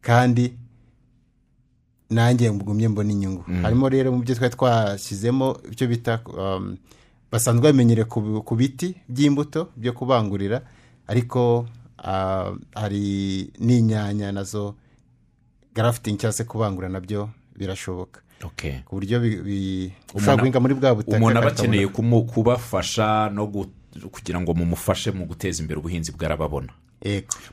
[SPEAKER 4] kandi nanjye ngumye mbona inyungu. Harimo rero mu byo twari twashyizemo ibyo bita um, basanzwe bamenyere ku, biti by'imbuto byo kubangurira ariko hari n'inyanya na zo. Garafitingi cyangwa se kubangura na byo birashoboka.
[SPEAKER 2] Okay.
[SPEAKER 4] ku buryo ushobora guhinga muri bwa butaka
[SPEAKER 2] umuntu aba akeneye kubafasha no kugira ngo mumufashe mu guteza imbere ubuhinzi bwarababona.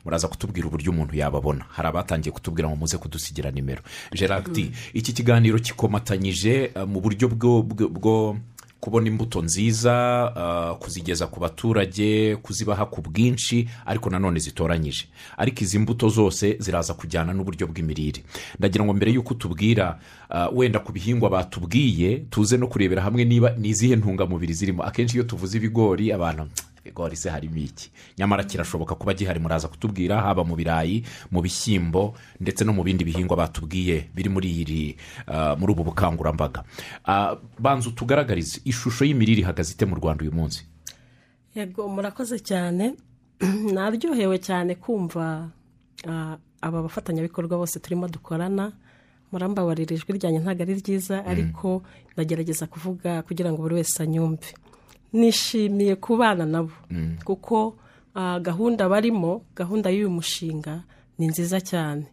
[SPEAKER 2] Muraza kutubwira uburyo umuntu yababona. Hari abatangiye kutubwira ngo muze kudusigira nimero. Gerard iki kiganiro gikomatanyije eh, mu buryo bwo kubona imbuto nziza ah, kuzigeza ku baturage kuzibaha ku bwinshi ariko nanone zitoranyije. Ariko izi mbuto zose ziraza kujyana n'uburyo bw'imirire. Ndagira ngo mbere y'uko utubwira ah, wenda ku bihingwa batubwiye tuze no kurebera hamwe niba ni izihe ntungamubiri zirimo. Akenshi iyo tuvuze ibigori abantu ibigori se harimo iki nyamara kirashoboka kuba gihari muraza kutubwira haba mu birayi mu bishyimbo ndetse no mu bindi bihingwa batubwiye biri muri iri ah, muri ubu bukangurambaga. Ah, banza utugaragarize ishusho y'imirire ihagaze ite mu rwanda uyu munsi?
[SPEAKER 6] Yego murakoze cyane. Naryohewe cyane kumva ah, aba bafatanyabikorwa bose turimo dukorana. Murambabarira ijwi ryanjye ntabwo ari ryiza ariko ndagerageza kuvuga kugira ngo buri wese anyumve. Nishimiye kubana nabo. Kuko ah, gahunda barimo gahunda y'uyu mushinga ni nziza cyane.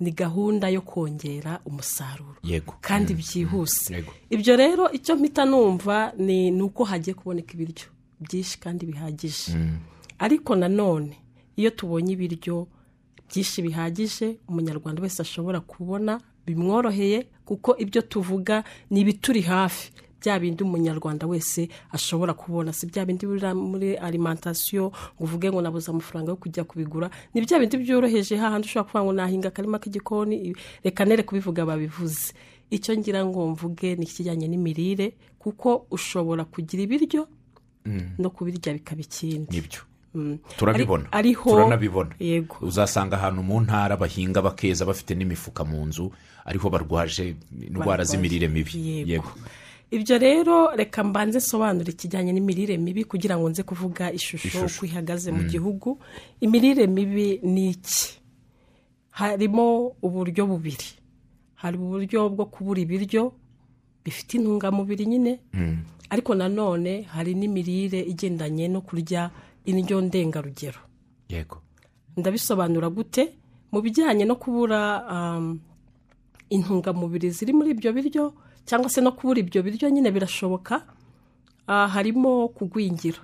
[SPEAKER 6] Ni gahunda yo kongera umusaruro.
[SPEAKER 2] Yego.
[SPEAKER 6] Kandi byihuse.
[SPEAKER 2] Yego.
[SPEAKER 6] ibyo rero icyo mpita numva ni ni uko hagiye kuboneka ibiryo byinshi kandi bihagije. Ariko nanone iyo tubonye ibiryo byinshi bihagije umunyarwanda wese ashobora kubona bimworoheye kuko ibyo tuvuga ni ibituri hafi. Bya bindi umunyarwanda wese ashobora kubona. Si bya bindi biri muri alimantasiyo ngo uvuge ngo nabuze amafaranga yo kujya kubigura. Ni bya bindi byoroheje. Hahandi ushobora kuvuga ngo nahinga akarima k'igikoni reka nere kubivuga babivuze. Icyo ngira ngo mvuge ni ikijyanye n'imirire kuko ushobora kugira ibiryo no kubirya bikaba ikindi. Mm.
[SPEAKER 2] turabibona. Turanabibona.
[SPEAKER 6] Yego.
[SPEAKER 2] uzasanga ahantu mu ntara bahinga bakeza bafite n'imifuka mu nzu ariho barwaje indwara z'imirire mibi.
[SPEAKER 6] Yego. Ibyo rero reka mbanze nsobanura ikijyanye n'imirire mibi kugira ngo nze kuvuga ishusho uko ihagaze mu gihugu. Imirire mibi ni iki? Harimo uburyo bubiri. Hari uburyo bwo kubura ibiryo bifite intungamubiri nyine. Ariko nanone hari n'imirire igendanye no kurya indyo ndengarugero.
[SPEAKER 2] Yego.
[SPEAKER 6] Ndabisobanura gute? Mu bijyanye no kubura um, intungamubiri ziri muri ibyo biryo cyangwa se no kubura ibyo biryo nyine birashoboka. Ah, harimo kugwingira.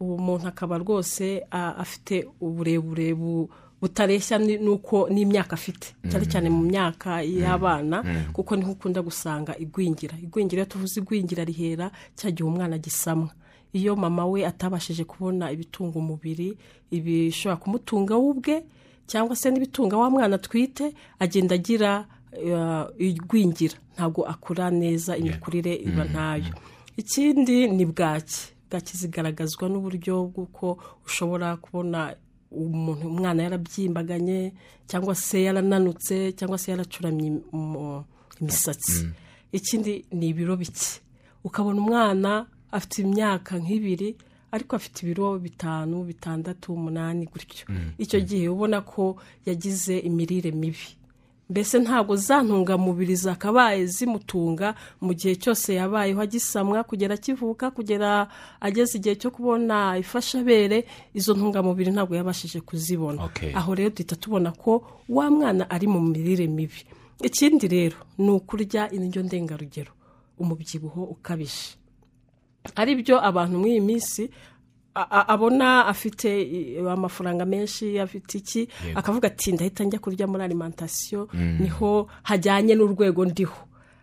[SPEAKER 6] Ubu muntu akaba rwose ah, afite uburebure bu- butareshya ni- n'uko n'imyaka afite. Cyane cyane mu myaka y'abana kuko ni ho ukunda gusanga igwingira. Igwingira iyo tuvuze igwingira rihera cya gihe umwana agisamwa. Iyo mama we atabashije kubona ibitunga umubiri ibishobora kumutunga we ubwe cyangwa se n'ibitunga wa mwana atwite agenda agira igwingira. Ntabwo akura neza imikurire iba ntayo ikindi ni bwaki? Bwaki zigaragazwa n'uburyo bw'uko ushobora kubona umuntu umwana yarabyimbaganye cyangwa se yarananutse cyangwa se yaracuramye im- imisatsi. Ikindi ni ibiro bike. Ukabona umwana afite imyaka nk'ibiri ariko afite ibiro bitanu bitandatu umunani gutyo. Icyo gihe ubona ko yagize imirire mibi. Mbese ntabwo za ntungamubiri zakabaye zimutunga mu gihe cyose yabayeho agisamwa kugera akivuka kugera ageze igihe cyo kubona ifashabere izo ntungamubiri ntabwo yabashije kuzibona. Aho rero duhita tubona ko wa mwana ari mu mirire mibi. Ikindi rero ni ukurya indyo ndengarugero umubyibuho ukabije. Ari byo abantu muri iyi minsi abona afite amafaranga menshi afite iki? Akavuga ati ndahita njya kurya muri alimantasiyo ni ho hajyanye n'urwego ndiho.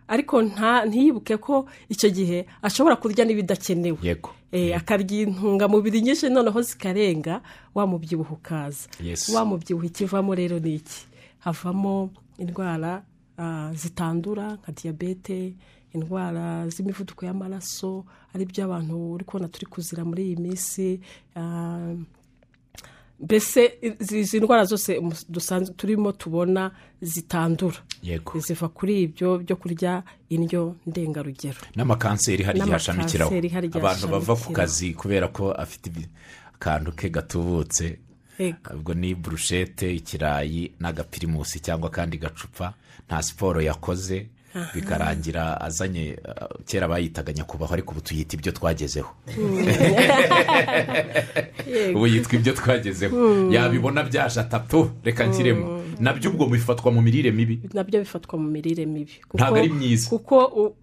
[SPEAKER 6] Ariko ntiyibuke ko icyo gihe ashobora kurya n'ibidakenewe.
[SPEAKER 2] Yego.
[SPEAKER 6] Eh, akarya intungamubiri nyinshi noneho zikarenga wa mubyibuho ukaza. Wa mubyibuho ikivamo rero ni iki? Havamo indwara ah, zitandura nka diyabete indwara z'imivuduko y'amaraso ari byo abantu uri kubona turi kuzira muri iyi minsi ah, mbese izi ndwara zose turimo tubona zitandura.
[SPEAKER 2] Yego.
[SPEAKER 6] Ziva kuri ibyo byo kurya indyo ndengarugero.
[SPEAKER 2] N'amakanseri hari igihe ashamikiraho abantu bava ku kazi kubera ko afite akantu ke gatubutse. Ubwo ni burushete ikirayi n'agapirimusi cyangwa akandi gacupa. Nta siporo yakoze. Bikarangira azanye uh, kera bayitaga nyakubahwa ariko ubu tuyita ibyo twagezeho. Ubu yitwa ibyo twagezeho. Yabibona byaje atatu reka nshyiremo na byo ubwo bifatwa mu mirire mibi.
[SPEAKER 6] Nabyo bifatwa mu mirire mibi.
[SPEAKER 2] Ntabwo ari myiza.
[SPEAKER 6] kuko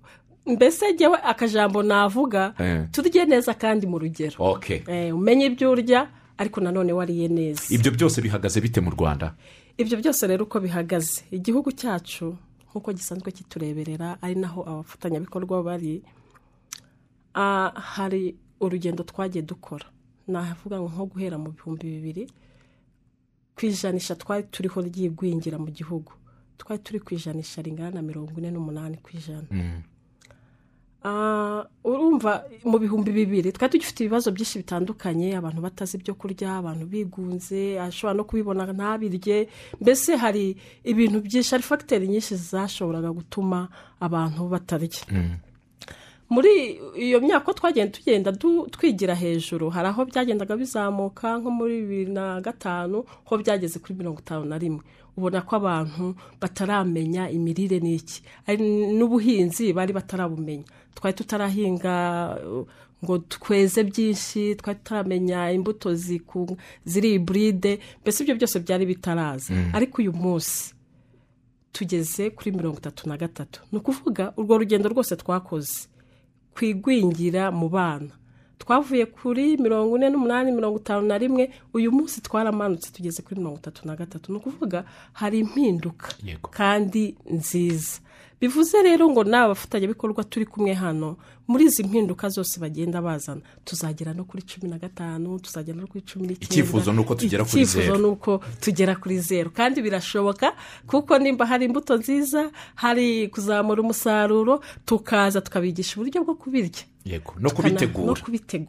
[SPEAKER 6] mbese njyewe akajambo navuga
[SPEAKER 2] Eh.
[SPEAKER 6] turye neza kandi mu rugero. Eh, umenye ibyo urya ariko nanone wariye neza.
[SPEAKER 2] Ibyo byose bihagaze bite mu rwanda?
[SPEAKER 6] Ibyo byose rero uko bihagaze. Igihugu cyacu nk'uko gisanzwe kitureberera ari naho abafatanyabikorwa bari. Ah, hari urugendo twagiye dukora. Navuga nko guhera mu bihumbi bibiri ku ijanisha twari turiho ry'igwingira mu gihugu. Twari turi ku ijanisha ringana na mirongo ine n'umunani ku ijana. Ah, urumva mu bihumbi bibiri twari tugifite ibibazo byinshi bitandukanye abantu batazi ibyo kurya abantu bigunze ashobora no kubibona ntabirye mbese hari ibintu byinshi hari fagiteri nyinshi zashoboraga gutuma abantu batarya. Muri iyo myaka twagenda tugenda twigira hejuru hari aho byagendaga bizamuka nko muri bibiri na gatanu ho byageze kuri mirongo itanu na rimwe. Ubona ko abantu bataramenya imirire ni iki Ari n'ubuhinzi bari batarabumenya twari tutarahinga ngo tweze byinshi twari tutaramenya imbuto ziri iburide mbese ibyo byose byari bitaraza. Ariko uyu munsi tugeze kuri mirongo itatu na gatatu. Ni ukuvuga urwo rugendo rwose twakoze ku igwingira mu bana. Twavuye kuri mirongo ine n'umunani mirongo itanu na rimwe uyu munsi twaramanutse tugeze kuri mirongo itatu na gatatu. Ni ukuvuga hari impinduka kandi nziza. Bivuze rero ngo n'aba bafatanyabikorwa turi kumwe hano muri izi mpinduka zose bagenda bazana tuzagera no kuri cumi na gatanu tuzagera no kuri cumi n'icyenda.
[SPEAKER 2] Icyifuzo ni uko tugera kuri
[SPEAKER 6] Icyifuzo
[SPEAKER 2] zeru.
[SPEAKER 6] ni uko tugera kuri zeru kandi birashoboka kuko nimba hari imbuto nziza hari kuzamura umusaruro tukaza tukabigisha uburyo bwo kubirya.
[SPEAKER 2] Yego no kubitegura.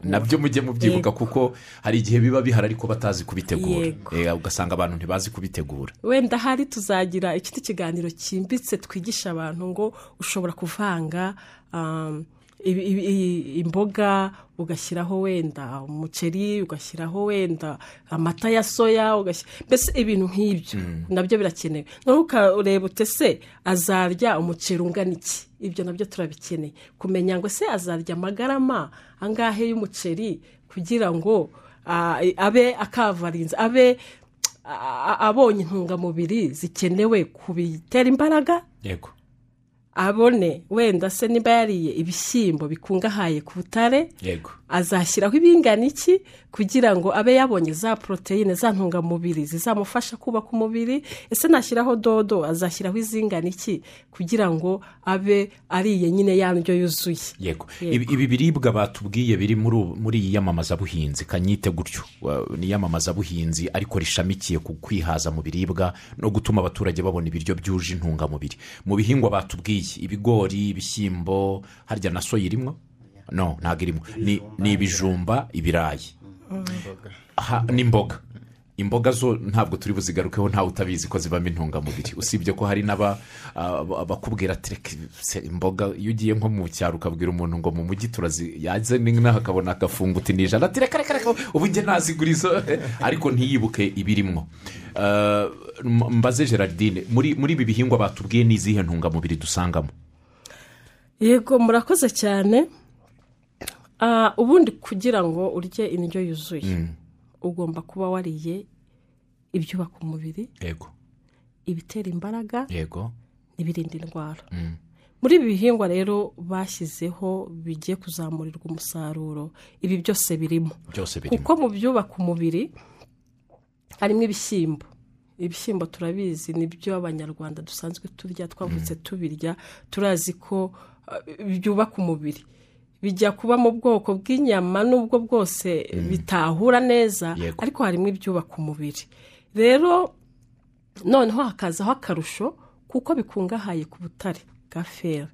[SPEAKER 6] na
[SPEAKER 2] byo mujye mubyibuka kuko hari igihe biba bihari ariko batazi kubitegura.
[SPEAKER 6] Yego.
[SPEAKER 2] Eh, ugasanga abantu ntibazi kubitegura.
[SPEAKER 6] Wenda hari tuzagira ikindi kiganiro cyimbitse twigisha abantu ngo ushobora kuvanga um, imboga ugashyiraho wenda umuceri ugashyiraho wenda amata ya soya mbese ibintu nk'ibyo na byo birakenewe. Noneho ukareba ute se azarya umuceri ungana iki? Ibyo na byo turabikeneye. Kumenya ngo se azarya amagarama angahe y'umuceri kugira ngo abe akavarinze abe abonye intungamubiri zikenewe ku bitera imbaraga?
[SPEAKER 2] Yego.
[SPEAKER 6] Abone wenda se niba yariye ibishyimbo bikungahaye ku butare
[SPEAKER 2] yego.
[SPEAKER 6] azashyiraho ibingana iki kugira ngo abe yabonye za poroteyine za ntungamubiri zizamufasha kubaka umubiri ese nashyiraho dodo azashyiraho izingana iki kugira ngo abe ariye nyine ya ndyo yuzuye?
[SPEAKER 2] Yego. Ibi biribwa batubwiye biri muri iyi yamamazabuhinzi kanyite gutyo. Ni iyamamazabuhinzi ariko rishamikiye ku kwihaza mu biribwa no gutuma abaturage babona ibiryo byuje intungamubiri. Mu bihingwa batubwiye ibigori ibishyimbo harya na soya irimo no ntabwo irimo. Ni ibijumba ibirayi. N'imboga imboga zo ntabwo turi buzigarukeho ntawe utabizi ko zibamo intungamubiri. Usibye ko hari n'aba aba- abakubwira ati "Reka se imboga. Iyo ugiye nko mu cyaro ukabwira umuntu ngo mu mujyi turazi yaze n'inaha akabona agafungo uti ni ijana. Ati reka reka ubu njye nazigura izo ariko ntiyibuke ibirimwo. Eh, mbaze gerardine muri ibi bihingwa batubwiye ni izihe ntungamubiri dusangamo?
[SPEAKER 6] Yego murakoze cyane. Ah, ubundi kugira ngo urye indyo yuzuye. Ugomba kuba wariye ibyubaka umubiri
[SPEAKER 2] yego.
[SPEAKER 6] ibitera imbaraga
[SPEAKER 2] yego.
[SPEAKER 6] n'ibirinda indwara. Muri ibi bihingwa rero bashyizeho bigiye kuzamurirwa umusaruro. Ibi byose birimo.
[SPEAKER 2] Byose birimo.
[SPEAKER 6] Kuko mu byubaka umubiri harimo ibishyimbo. Ibishyimbo turabizi ni byo abanyarwanda dusanzwe turya twavutse tubirya turazi ko uh, byubaka umubiri. Bijya kuba mu bwoko bw'inyama n'ubwo bwose bitahura neza ariko harimo ibyubaka umubiri. Rero noneho hakazaho akarusho kuko bikungahaye ku butare bwa fera.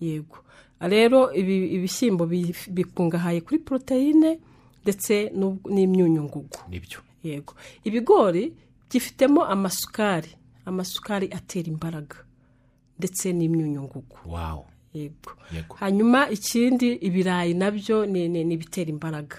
[SPEAKER 6] Yego. Rero ibi ibishyimbo bi- bikungahaye kuri poroteyine ndetse n'imyunyungugu.
[SPEAKER 2] Nibyo.
[SPEAKER 6] Yego. Ibigori byifitemo amasukari. Amasukari atera imbaraga ndetse n'imyunyungugu.
[SPEAKER 2] Wawu
[SPEAKER 6] yego. Hanyuma ikindi ibirayi na byo ni ibitera imbaraga.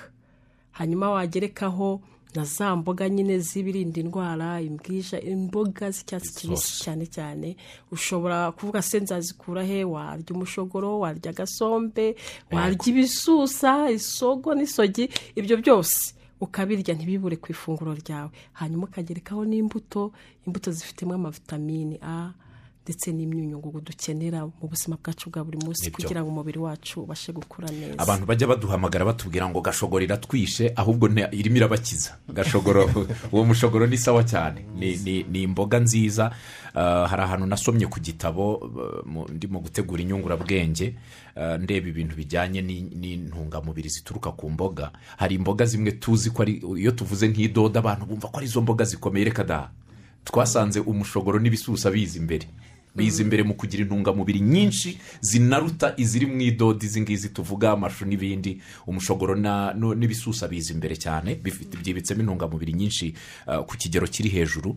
[SPEAKER 6] Hanyuma wagerekaho na za mboga nyine z'ibirinda indwara imbwija imboga z'icyatsi kibisi cyane cyane. Ushobora kuvuga se nzazikura he? Warya umushogoro warya agasombe warya ibisusa isogo n'isogi. Ibyo byose ukabirya ntibibure ku ifunguro ryawe. Hanyuma ukagerekaho n'imbuto. Imbuto zifitemo amavitamini a ndetse n'imyunyungugu dukenera mu buzima bwacu bwa buri munsi kugira ngo umubiri wacu ubashe gukura neza.
[SPEAKER 2] Abantu bajya baduhamagara batubwira ngo gashogoro iratwishe ahubwo irimo irabakiza gashogoro uwo mushogoro ni sawa cyane. Ni, imboga nziza. Ah, hari ahantu nasomye ku gitabo mu- ndimo gutegura inyungurabwenge ah, ndeba ibintu bijyanye ni- n'intungamubiri zituruka ku mboga. Hari imboga zimwe tuzi ko ari iyo tuvuze nk'idodo abantu bumva ko ari izo mboga zikomeye. Reka da. Twasanze umushogoro n'ibisusa biza imbere biza imbere mu kugira intungamubiri nyinshi zinaruta iziri mu idodo izi ngizi tuvuga amashu n'ibindi. Umushogoro n'ibisusa biza imbere cyane byibitsemo intungamubiri nyinshi ah, ku kigero kiri hejuru.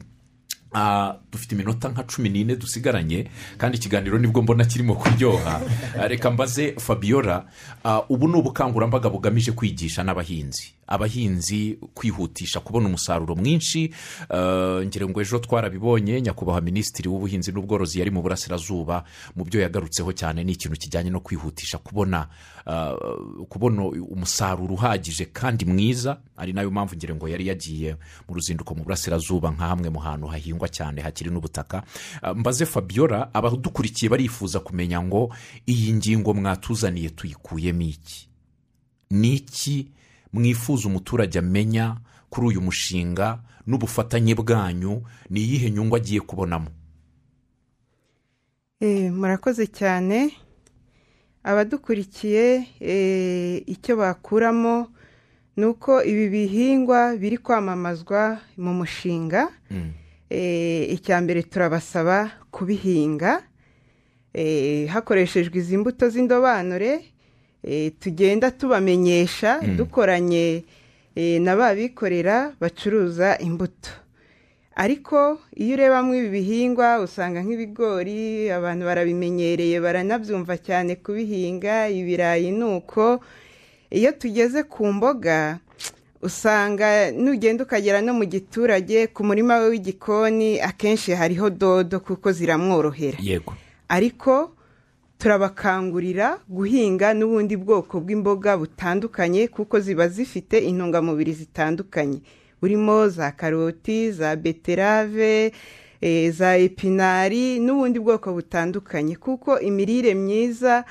[SPEAKER 2] Ah, dufite iminota nka cumi n'ine dusigaranye kandi ikiganiro ni bwo mbona kirimo kuryoha. Ah, reka mbaze fabiola ah, ubu ni ubukangurambaga bugamije kwigisha n'abahinzi. Abahinzi kwihutisha kubona umusaruro mwinshi. Ah, ngira ngo ejo twarabibonye nyakubahwa minisitiri w'ubuhinzi n'ubworozi yari mu burasirazuba mu byo yagarutseho cyane ni ikintu kijyanye no kwihutisha kubona ah, kubona umusaruro uhagije kandi mwiza. Ari na yo mpamvu ngira ngo yari yagiye mu ruzinduko mu burasirazuba nka hamwe mu hantu hahingwa cyane hakiri n'ubutaka. Ah, mbaze fabiola abadukurikiye barifuza kumenya ngo iyi ngingo mwatuzaniye tuyikuyemo iki? Ni iki mwifuza umuturage amenya kuri uyu mushinga n'ubufatanye bwanyu ni iyihe nyungu agiye kubonamo?
[SPEAKER 3] Eh, murakoze cyane. Abadukurikiye eh, icyo bakuramo ni uko ibi bihingwa biri kwamamazwa mu mushinga. Eh, icya mbere turabasaba kubihinga. Hakoreshejwe izi mbuto z'indobanure tugenda tubamenyesha dukoranye eh, na ba bikorera bacuruza imbuto. Ariko iyo urebamo ibi bihingwa usanga nk'ibigori abantu barabimenyereye baranabyumva cyane kubihinga ibirayi ni uko iyo tugeze ku mboga usanga nugenda ukagera no mu giturage ku murima we w'igikoni akenshi hariho dodo kuko ziramworohera.
[SPEAKER 2] Yego.
[SPEAKER 3] Ariko turabakangurira guhinga n'ubundi bwoko bw'imboga butandukanye kuko ziba zifite intungamubiri zitandukanye. Burimo za karoti za beterave eh, za epinari n'ubundi bwoko butandukanye. Kuko imirire myiza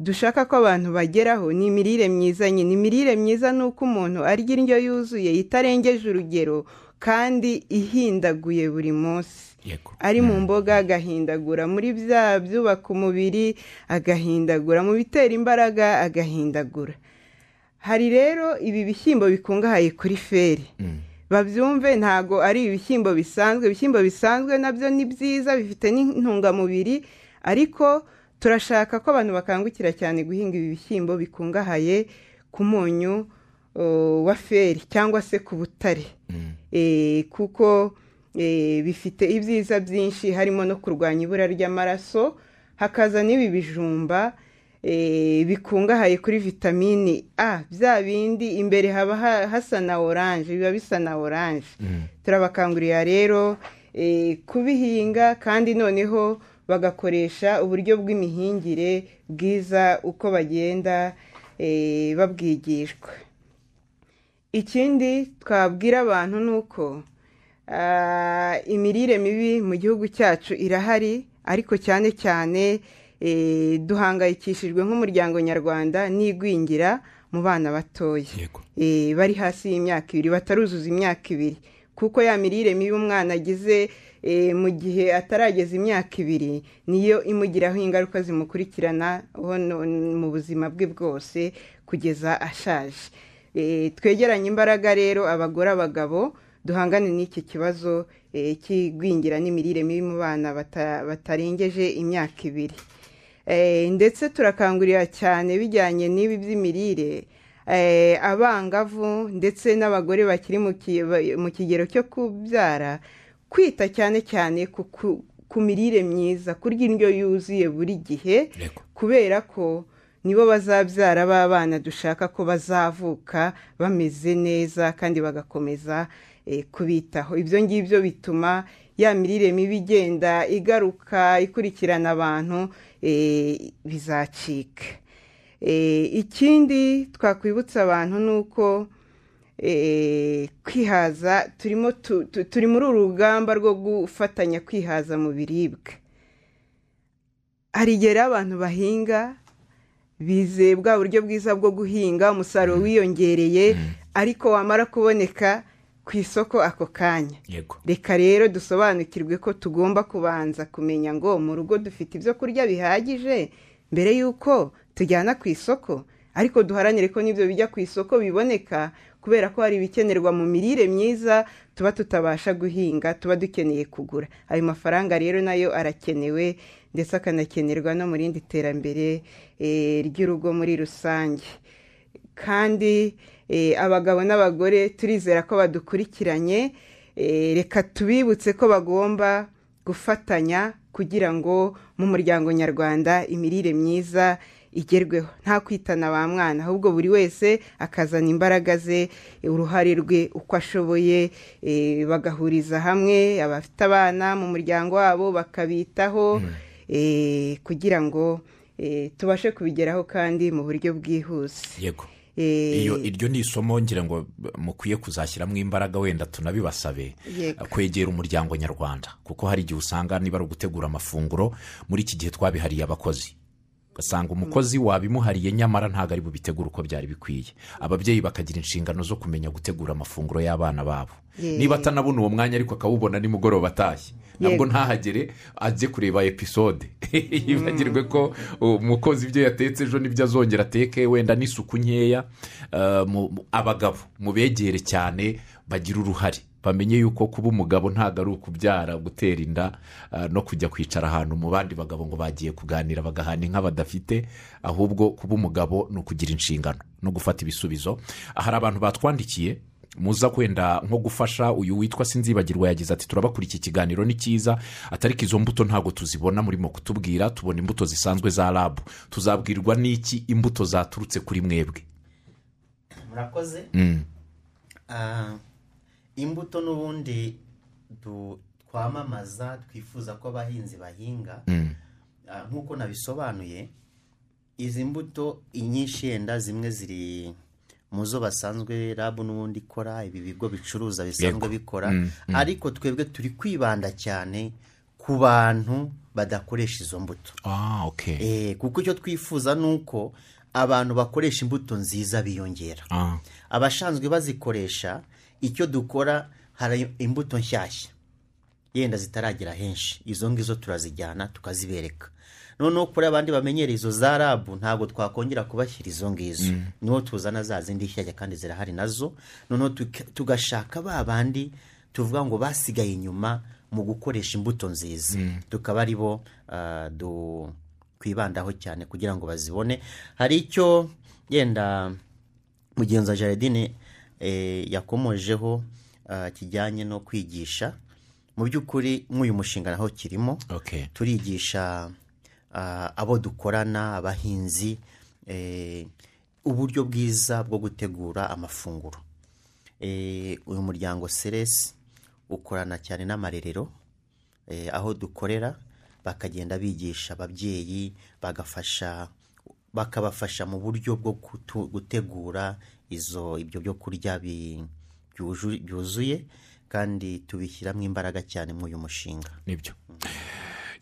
[SPEAKER 3] dushaka ko abantu bageraho ni imirire myiza nyine. Imirire myiza ni uko umuntu arya indyo yuzuye itarengeje urugero kandi ihindaguye buri munsi. Ari mu mboga agahindagura muri bya byubaka umubiri agahindagura mu bitera imbaraga agahindagura. Hari rero ibi bishyimbo bikungahaye kuri feri. Babyumve ntago ari ibishyimbo bisanzwe. Ibishyimbo bisanzwe na byo ni byiza bifite n'intungamubiri ariko turashaka ko abantu bakangukira cyane guhinga ibi bishyimbo bikungahaye ku munyu wa feri cyangwa se ku butare. Eh, kuko eh, bifite ibyiza byinshi harimo no kurwanya ibura ry'amaraso hakaza n'ibi bijumba eh, bikungahaye kuri vitamini a. Bya bindi imbere haba ha- hasa na oranje biba bisa na oranje turabakangurira rero eh, kubihinga kandi noneho bagakoresha uburyo bw'imihingire bwiza uko bagenda eh, babwigishwa. Ikindi twabwira abantu ni uko ah, imirire mibi mu gihugu cyacu irahari ariko cyane cyane eh, duhangayikishijwe nk'umuryango nyarwanda n'igwingira mu bana batoya. Eh, bari hasi y'imyaka ibiri bataruzuza imyaka ibiri. Kuko ya mirire mibi umwana agize eh, mu gihe atarageza imyaka ibiri niyo imugiraho ingaruka zimukurikirana mu buzima bwe bwose kugeza ashaje. Twegeranye imbaraga rero abagore abagabo duhangane n'iki kibazo eh, cy'igwingira n'imirire mibi mu bana bata- batarengeje imyaka ibiri. Eh, ndetse turakangurira cyane bijyanye n'ibi by'imirire eh, abangavu ndetse n'abagore bakiri mu kigero cyo kubyara kwita cyane cyane ku- mirire myiza kurya indyo yuzuye buri gihe kubera ko nibo bazabyara b'abana dushaka ko bazavuka bameze neza kandi bagakomeza eh, kubitaho. Ibyo ngibyo bituma ya mirire mibi igenda igaruka ikurikirana abantu eh, bizacika. Eh, ikindi twakwibutsa abantu ni uko kwihaza turimo tu- tu- turi muri uru rugamba rwo gufatanya kwihaza mu biribwa. Hari igihe abantu bahinga bizeye bwa buryo bwiza bwo guhinga umusaruro wiyongereye ariko wamara kuboneka ku isoko ako kanya. Reka rero dusobanukirwe ko tugomba kubanza kumenya ngo mu rugo dufite ibyo kurya bihagije mbere y'uko tujyana ku isoko. Ariko duharanire ko n'ibyo bijya ku isoko biboneka kubera ko hari ibikenerwa mu mirire myiza tuba tutabasha guhinga tuba dukeneye kugura. Ayo mafaranga rero na yo arakenewe ndetse akanakenerwa no mu rindi terambere eh, ry'urugo muri rusange. Kandi eh, abagabo n'abagore turizera ko badukurikiranye eh, reka tubibutse ko bagomba gufatanya kugira ngo mu muryango nyarwanda imirire myiza igerweho. Nta kwitana ba mwana ahubwo buri wese akazana imbaraga ze uruhare rwe uko ashoboye eh, bagahuriza hamwe abafite abana mu muryango wabo bakabitaho eh, kugira ngo eh, tubashe kubigeraho kandi mu buryo bwihuse.
[SPEAKER 2] Yego. Iyo iryo ni isomo ngira ngo mukwiye kuzashyiramo imbaraga wenda tunabibasabe kwegera umuryango nyarwanda. Kuko hari igihe usanga niba ari ugutegura amafunguro muri iki gihe twabihariye abakozi. Ugasanga umukozi wabimuhariye nyamara ntabwo ari bubitegure uko byari bikwiye. Ababyeyi bakagira inshingano zo kumenya gutegura amafunguro y'abana babo. Niba atanabona uwo mwanya ariko akawubona nimugoroba atashye.
[SPEAKER 3] Yego.
[SPEAKER 2] ntahagere ajye kureba episode. Yibagirwe ko umukozi ibyo yatetse ejo ni byo azongera ateke wenda n'isuku nkeya. Mu- abagabo mubegere cyane bagira uruhare. Bamenye yuko kuba umugabo ntabwo ari ukubyara gutera inda eh, no kujya kwicara ahantu mu bandi bagabo ngo bagiye kuganira bagahana inka badafite ahubwo kuba umugabo ni ukugira inshingano no gufata ibisubizo. Hari abantu batwandikiye muza kwenda nko gufasha uyu witwa sinzibagirwa yagize ati turabakura iki kiganiro ni cyiza atariko izo mbuto ntabwo tuzibona murimo kutubwira tubona imbuto zisanzwe za rabu tuzabwirwa n'iki imbuto zaturutse kuri mwebwe?
[SPEAKER 5] Murakoze?
[SPEAKER 2] Mm,
[SPEAKER 5] Ah, imbuto n'ubundi twamamaza twifuza ko abahinzi bahinga.
[SPEAKER 2] Mm,
[SPEAKER 5] Ah, nk'uko nabisobanuye izi mbuto inyinshi yenda zimwe ziri mu zo basanzwe rabu n'ubundi ikora ibi bigo bicuruza bisanzwe bikora.
[SPEAKER 2] Mm,
[SPEAKER 5] ariko twebwe turi kwibanda cyane ku bantu badakoresha izo mbuto.
[SPEAKER 2] Ah
[SPEAKER 5] Eh, kuko icyo twifuza ni uko abantu bakoresha imbuto nziza biyongera.
[SPEAKER 2] Ah,
[SPEAKER 5] abashanzwe bazikoresha icyo dukora hari imbuto nshyashya. Yenda zitaragera henshi. Izo ngizo turazijyana tukazibereka. Noneho kuri abandi bamenyera izo za rabu ntabwo twakongera kubashyira izo ngizo. Niho tuzana za zindi nshyashya kandi zirahari na zo. Noneho tugashaka ba bandi tuvuga ngo basigaye inyuma mu gukoresha imbuto nziza. Tukaba ari bo ah, twibandaho cyane kugira ngo bazibone. Hari icyo yenda mugenzi wa jaridine yakomojeho ah, kijyanye no kwigisha. Mu by'ukuri nk'uyu mushinga naho kirimo turigisha ah, abo dukorana abahinzi eh, uburyo bwiza bwo gutegura amafunguro. Eh, uyu muryango seresi ukorana cyane n'amarerero eh, aho dukorera bakagenda bigisha ababyeyi bagafasha bakabafasha mu buryo bwo gutegura izo ibyo byo kurya byuzuye kandi tubishyiramo imbaraga cyane muri uyu mushinga.
[SPEAKER 2] Nibyo.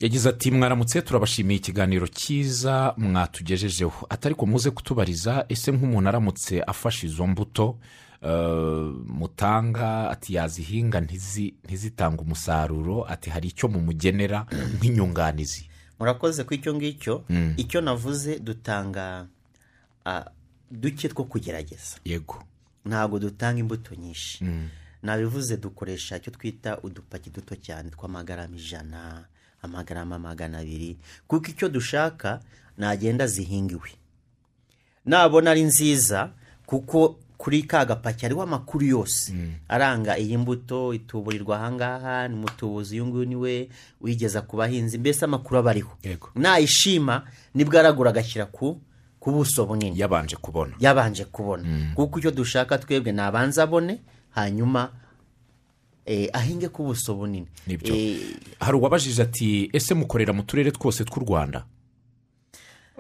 [SPEAKER 2] Yagize ati mwaramutse turabashimiye ikiganiro cyiza mwatugejejeho. Atari ko muze kutubariza ese nk'umuntu aramutse afashe izo mbuto eh, mutanga ati yazihinga ntizi- ntizitange umusaruro ati hari icyo mumugenera nk'inyunganizi.
[SPEAKER 5] Murakoze ku icyo ngicyo. Icyo navuze dutanga duke two kugerageza.
[SPEAKER 2] Yego.
[SPEAKER 5] Ntabwo dutanga imbuto nyinshi. Nabivuze dukoresha icyo twita udupaki duto cyane tw'amagarama ijana amagarama magana abiri. Kuko icyo dushaka nagenda zihingiwe. Nabona ari nziza kuko kuri ka gapaki hariho amakuru yose. Aranga iyi mbuto ituburirwa ahangaha ni mutubuzi uyu nguyu ni we wigeza ku bahinzi mbese amakuru aba ariho. Nayishima ni bwo aragura agashyira ku ku buso bunini.
[SPEAKER 2] Yabanje kubona.
[SPEAKER 5] Yabanje kubona. Kuko icyo dushaka twebwe ni abanza abone hanyuma eh, ahinge ku buso bunini.
[SPEAKER 2] Nibyo.
[SPEAKER 5] Eh,
[SPEAKER 2] hari uwabajije ati ese mukorera mu turere twose tw'u rwanda?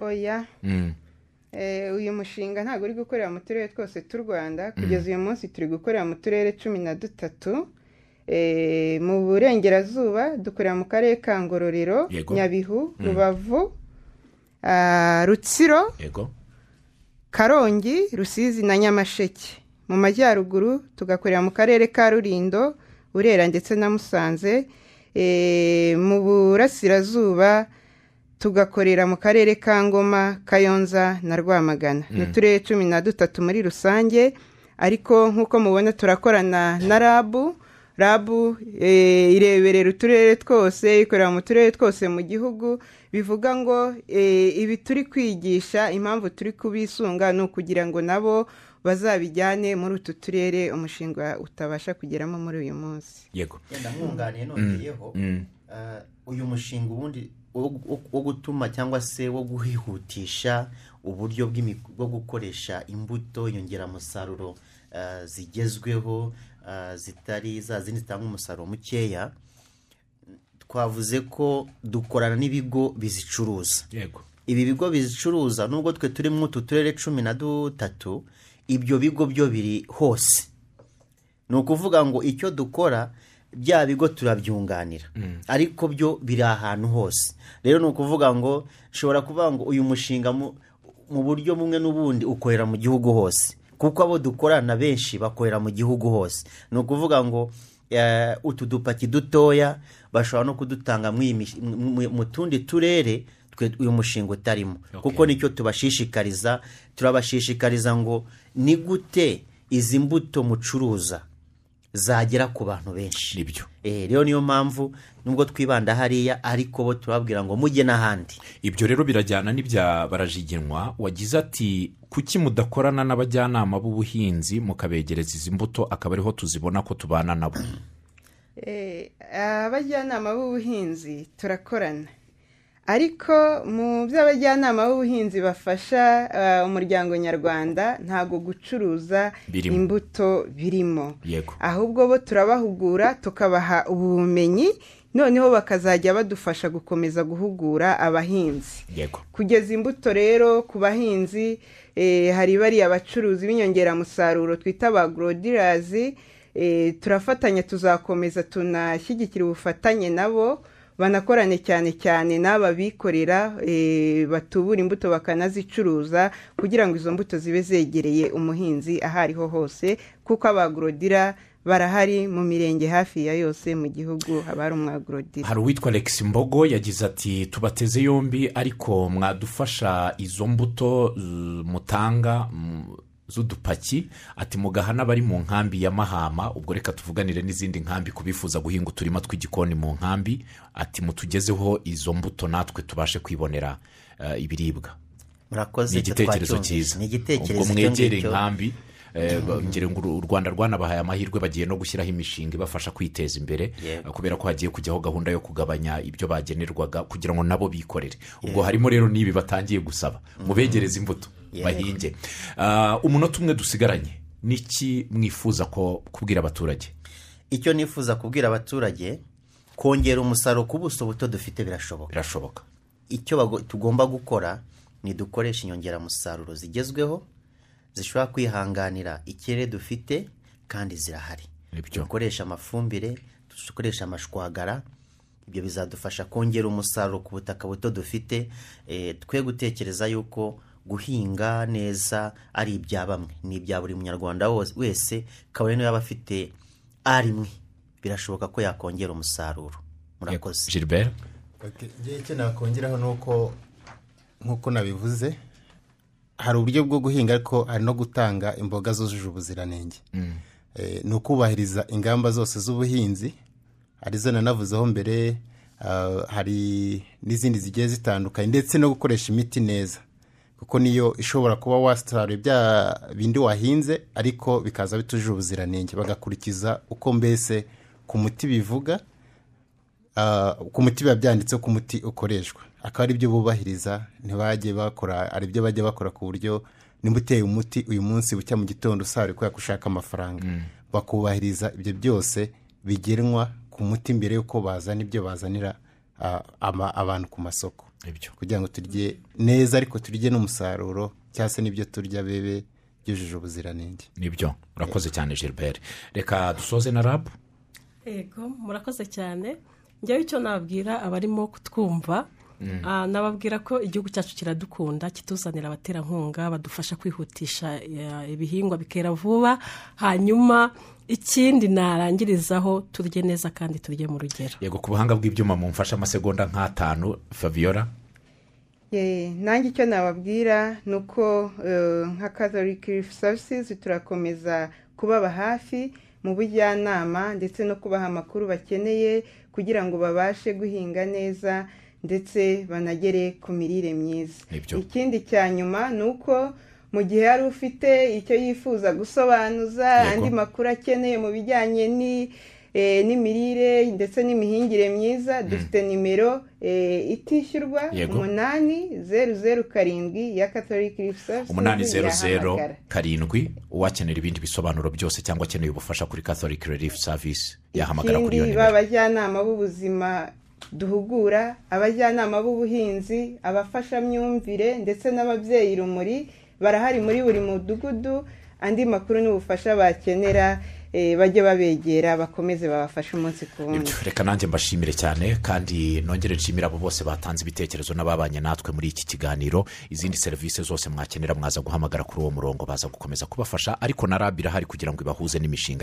[SPEAKER 3] Oya.
[SPEAKER 2] Mm,
[SPEAKER 3] Eh, uyu mushinga ntabwo uri gukorera mu turere twose tw'u rwanda. Kugeza uyu munsi turi gukorera mu turere cumi na dutatu. Eh, mu burengerazuba dukorera mu karere ka ngororero nyabihu rubavu rutsiro
[SPEAKER 2] yego.
[SPEAKER 3] Karongi rusizi na nyamasheke. Mu majyaruguru tugakorera mu karere ka rurindo burera ndetse na musanze. Eh, mu burasirazuba tugakorera mu karere ka ngoma kayonza na rwamagana. Ni uturere cumi na dutatu muri rusange ariko nk'uko mubona turakorana na rabu. Rabu eh, ireberera uturere twose ikorera mu turere twose mu gihugu. Bivuga ngo eh, ibi turi kwigisha impamvu turi kubisunga ni ukugira ngo nabo bazabijyane muri utu turere umushinga utabasha kugeramo muri uyu munsi
[SPEAKER 2] yego
[SPEAKER 5] yenda mwunganiye nongeyeho
[SPEAKER 2] Mm.
[SPEAKER 5] eh, uyu mushinga ubundi wo gutuma cyangwa se wo guhihutisha uburyo bwo gukoresha imbuto inyongeramusaruro eh, zigezweho eh, zitari za zindi zitanga umusaruro mukeya twavuze ko dukorana n'ibigo bizicuruza.
[SPEAKER 2] Yego.
[SPEAKER 5] Ibi bigo bizicuruza nubwo twe turi utu turere cumi na dutatu ibyo bigo byo biri hose. Ni ukuvuga ngo icyo dukora bya bigo turabyunganira. Ariko byo biri ahantu hose. Rero ni ukuvuga ngo nshobora kuvuga ngo uyu mushinga mu buryo bumwe n'ubundi ukorera mu gihugu hose. Kuko abo dukorana benshi bakorera mu gihugu hose. Ni ukuvuga ngo utu dupaki dutoya bashobora no kudutanga mu tundi turere uyu mushinga utarimo. Kuko ni cyo tubashishikariza turabashishikariza ngo ni gute izi mbuto mucuruza. Zagera ku bantu benshi.
[SPEAKER 2] Nibyo.
[SPEAKER 5] Eh, rero niyo mpamvu nubwo twibanda hariya ariko bo turababwira ngo mujye n'ahandi.
[SPEAKER 2] Ibyo rero birajyana n'ibya barajigenwa wagize ati kuki mudakorana n'abajyanama b'ubuhinzi mukabegereza izi mbuto? Akaba ariho tuzibona ko tubana nabo.
[SPEAKER 3] Eh, abajyanama b'ubuhinzi turakorana. Ariko mu byo abajyanama b'ubuhinzi bafasha ah, umuryango nyarwanda ntabwo gucuruza imbuto birimo. Ahubwo bo turabahugura tukabaha ubumenyi noneho bakazajya badufasha gukomeza guhugura abahinzi. Kugeza imbuto rero ku bahinzi eh, hari bariya bacuruzi b'inyongeramusaruro twita ba gorodirazi turafatanya tuzakomeza tunashyigikira ubufatanye nabo banakorane cyane cyane n'aba bikorera eh, batubura imbuto bakanazicuruza kugira ngo izo mbuto zibe zegereye umuhinzi aho ariho hose kuko abagorodira barahari mu mirenge hafi ya yose mu gihugu haba hari umwagorodira
[SPEAKER 2] hari uwitwa Alex mbogo yagize ati tubateze yombi ariko mwadufasha izo mbuto z- mutanga mm, z'udupaki ati mugaha n'abari mu nkambi ya mahama ubwo reka tuvuganire n'izindi nkambi ku bifuza guhinga uturima tw'igikoni mu nkambi ati mutugezeho izo mbuto natwe tubashe kwibonera eh, ibiribwa. Ni igitekerezo cyiza. Ubwo mwegere inkambi eh, ngira ngo u rwanda rwanabahaye amahirwe bagiye no gushyiraho imishinga ibafasha kwiteza imbere kubera ko hagiye kujyaho gahunda yo kugabanya ibyo bagenerwaga kugira ngo nabo bikorere. Ubwo harimo rero n'ibi batangiye gusaba. Mubegereze imbuto. Bahinge. Ah, umunota umwe dusigaranye. Niki mwifuza ko kubwira abaturage?
[SPEAKER 5] Icyo nifuza kubwira abaturage kongera umusaruro ku buso buto dufite birashoboka.
[SPEAKER 2] Birashoboka.
[SPEAKER 5] Icyo tugomba gukora ni dukoresha inyongeramusaruro zigezweho zishobora kwihanganira ikirere dufite kandi zirahari. Dukoresha amafumbire dukoresha amashwagara ibyo bizadufasha kongera umusaruro ku butaka buto dufite. Eh, twe gutekereza yuko guhinga neza ari ibya bamwe. Ni ibya buri munyarwanda wose- wese kabone niyo yaba afite ari imwe. Birashoboka ko yakongera umusaruro. Murakoze.
[SPEAKER 2] Gilbert?
[SPEAKER 4] Njye icyo nakongeraho ni uko nk'uko nabivuze hari uburyo bwo guhinga ariko hari no gutanga imboga zujuje ubuziranenge. Eh, ni ukubahiriza ingamba zose z'ubuhinzi ari zo nanavuzeho mbere ah, hari n'izindi zigiye zitandukanye ndetse no gukoresha imiti neza. Kuko niyo ishobora kuba wasaruye bya bindi wahinze ariko bikaza bitujuje ubuziranenge. Bagakurikiza uko mbese ku muti bivuga ah, ku muti biba byanditseho ko umuti ukoreshwa. Akaba ari byo bubahiriza ntibajye bakora ari byo bajya bakora ku buryo nimba uteye umuti uyu munsi bucya mu gitondo usarura kubera ko ushaka amafaranga bakubahiriza ibyo byose bigenwa ku muti mbere y'uko bazana ibyo bazanira abantu ku masoko.
[SPEAKER 2] Ibyo.
[SPEAKER 4] Kugira ngo turye neza ariko turye n'umusaruro cyangwa se n'ibyo turya bebe byujuje ubuziranenge.
[SPEAKER 2] Nibyo urakoze cyane gilbert. Reka dusoze na rabu
[SPEAKER 6] yego murakoze cyane. Njyewe icyo nabwira abarimo kutwumva Ah, nababwira ko igihugu cyacu kiradukunda kituzanira abaterankunga badufasha kwihutisha ibihingwa bikera vuba hanyuma ikindi narangirizaho turye neza kandi turye mu rugero.
[SPEAKER 2] Yego ku buhanga bw'ibyuma mumfashe amasegonda nk'atanu fabiola
[SPEAKER 3] Ye, nanjye icyo nababwira ni uko eh, nka catholic Relief services turakomeza kubaba hafi mu bujyanama ndetse no kubaha amakuru bakeneye kugira ngo babashe guhinga neza ndetse banagere ku mirire myiza. Ikindi cya nyuma ni uko mu gihe hari ufite icyo yifuza gusobanuza andi makuru akeneye mu bijyanye ni eh, n'imirire ndetse n'imihingire myiza dufite nimero eh, itishyurwa umunani zeru zeru karindwi ya Relief Services
[SPEAKER 2] umunani zeru zeru karindwi uwakenera ibindi bisobanuro byose cyangwa akeneye ubufasha kuri catholic relief service yahamagara kuri iyo
[SPEAKER 3] ikindi
[SPEAKER 2] nimero.
[SPEAKER 3] b'abajyanama b'ubuzima duhugura abajyanama b'ubuhinzi abafashamyumvire ndetse n'ababyeyi rumuri barahari muri buri mudugudu andi makuru n'ubufasha bakenera eh, bajye babegera bakomeze babafashe umunsi ku wundi.
[SPEAKER 2] Reka nanjye mbashimire cyane kandi nongere nshimire abo bose batanze ibitekerezo n'ababanye natwe muri iki kiganiro. Izindi serivisi zose mwakenera mwaza guhamagara kuri uwo murongo baza gukomeza kubafasha ariko na rab irahari kugira ngo ibahuze n'imishinga.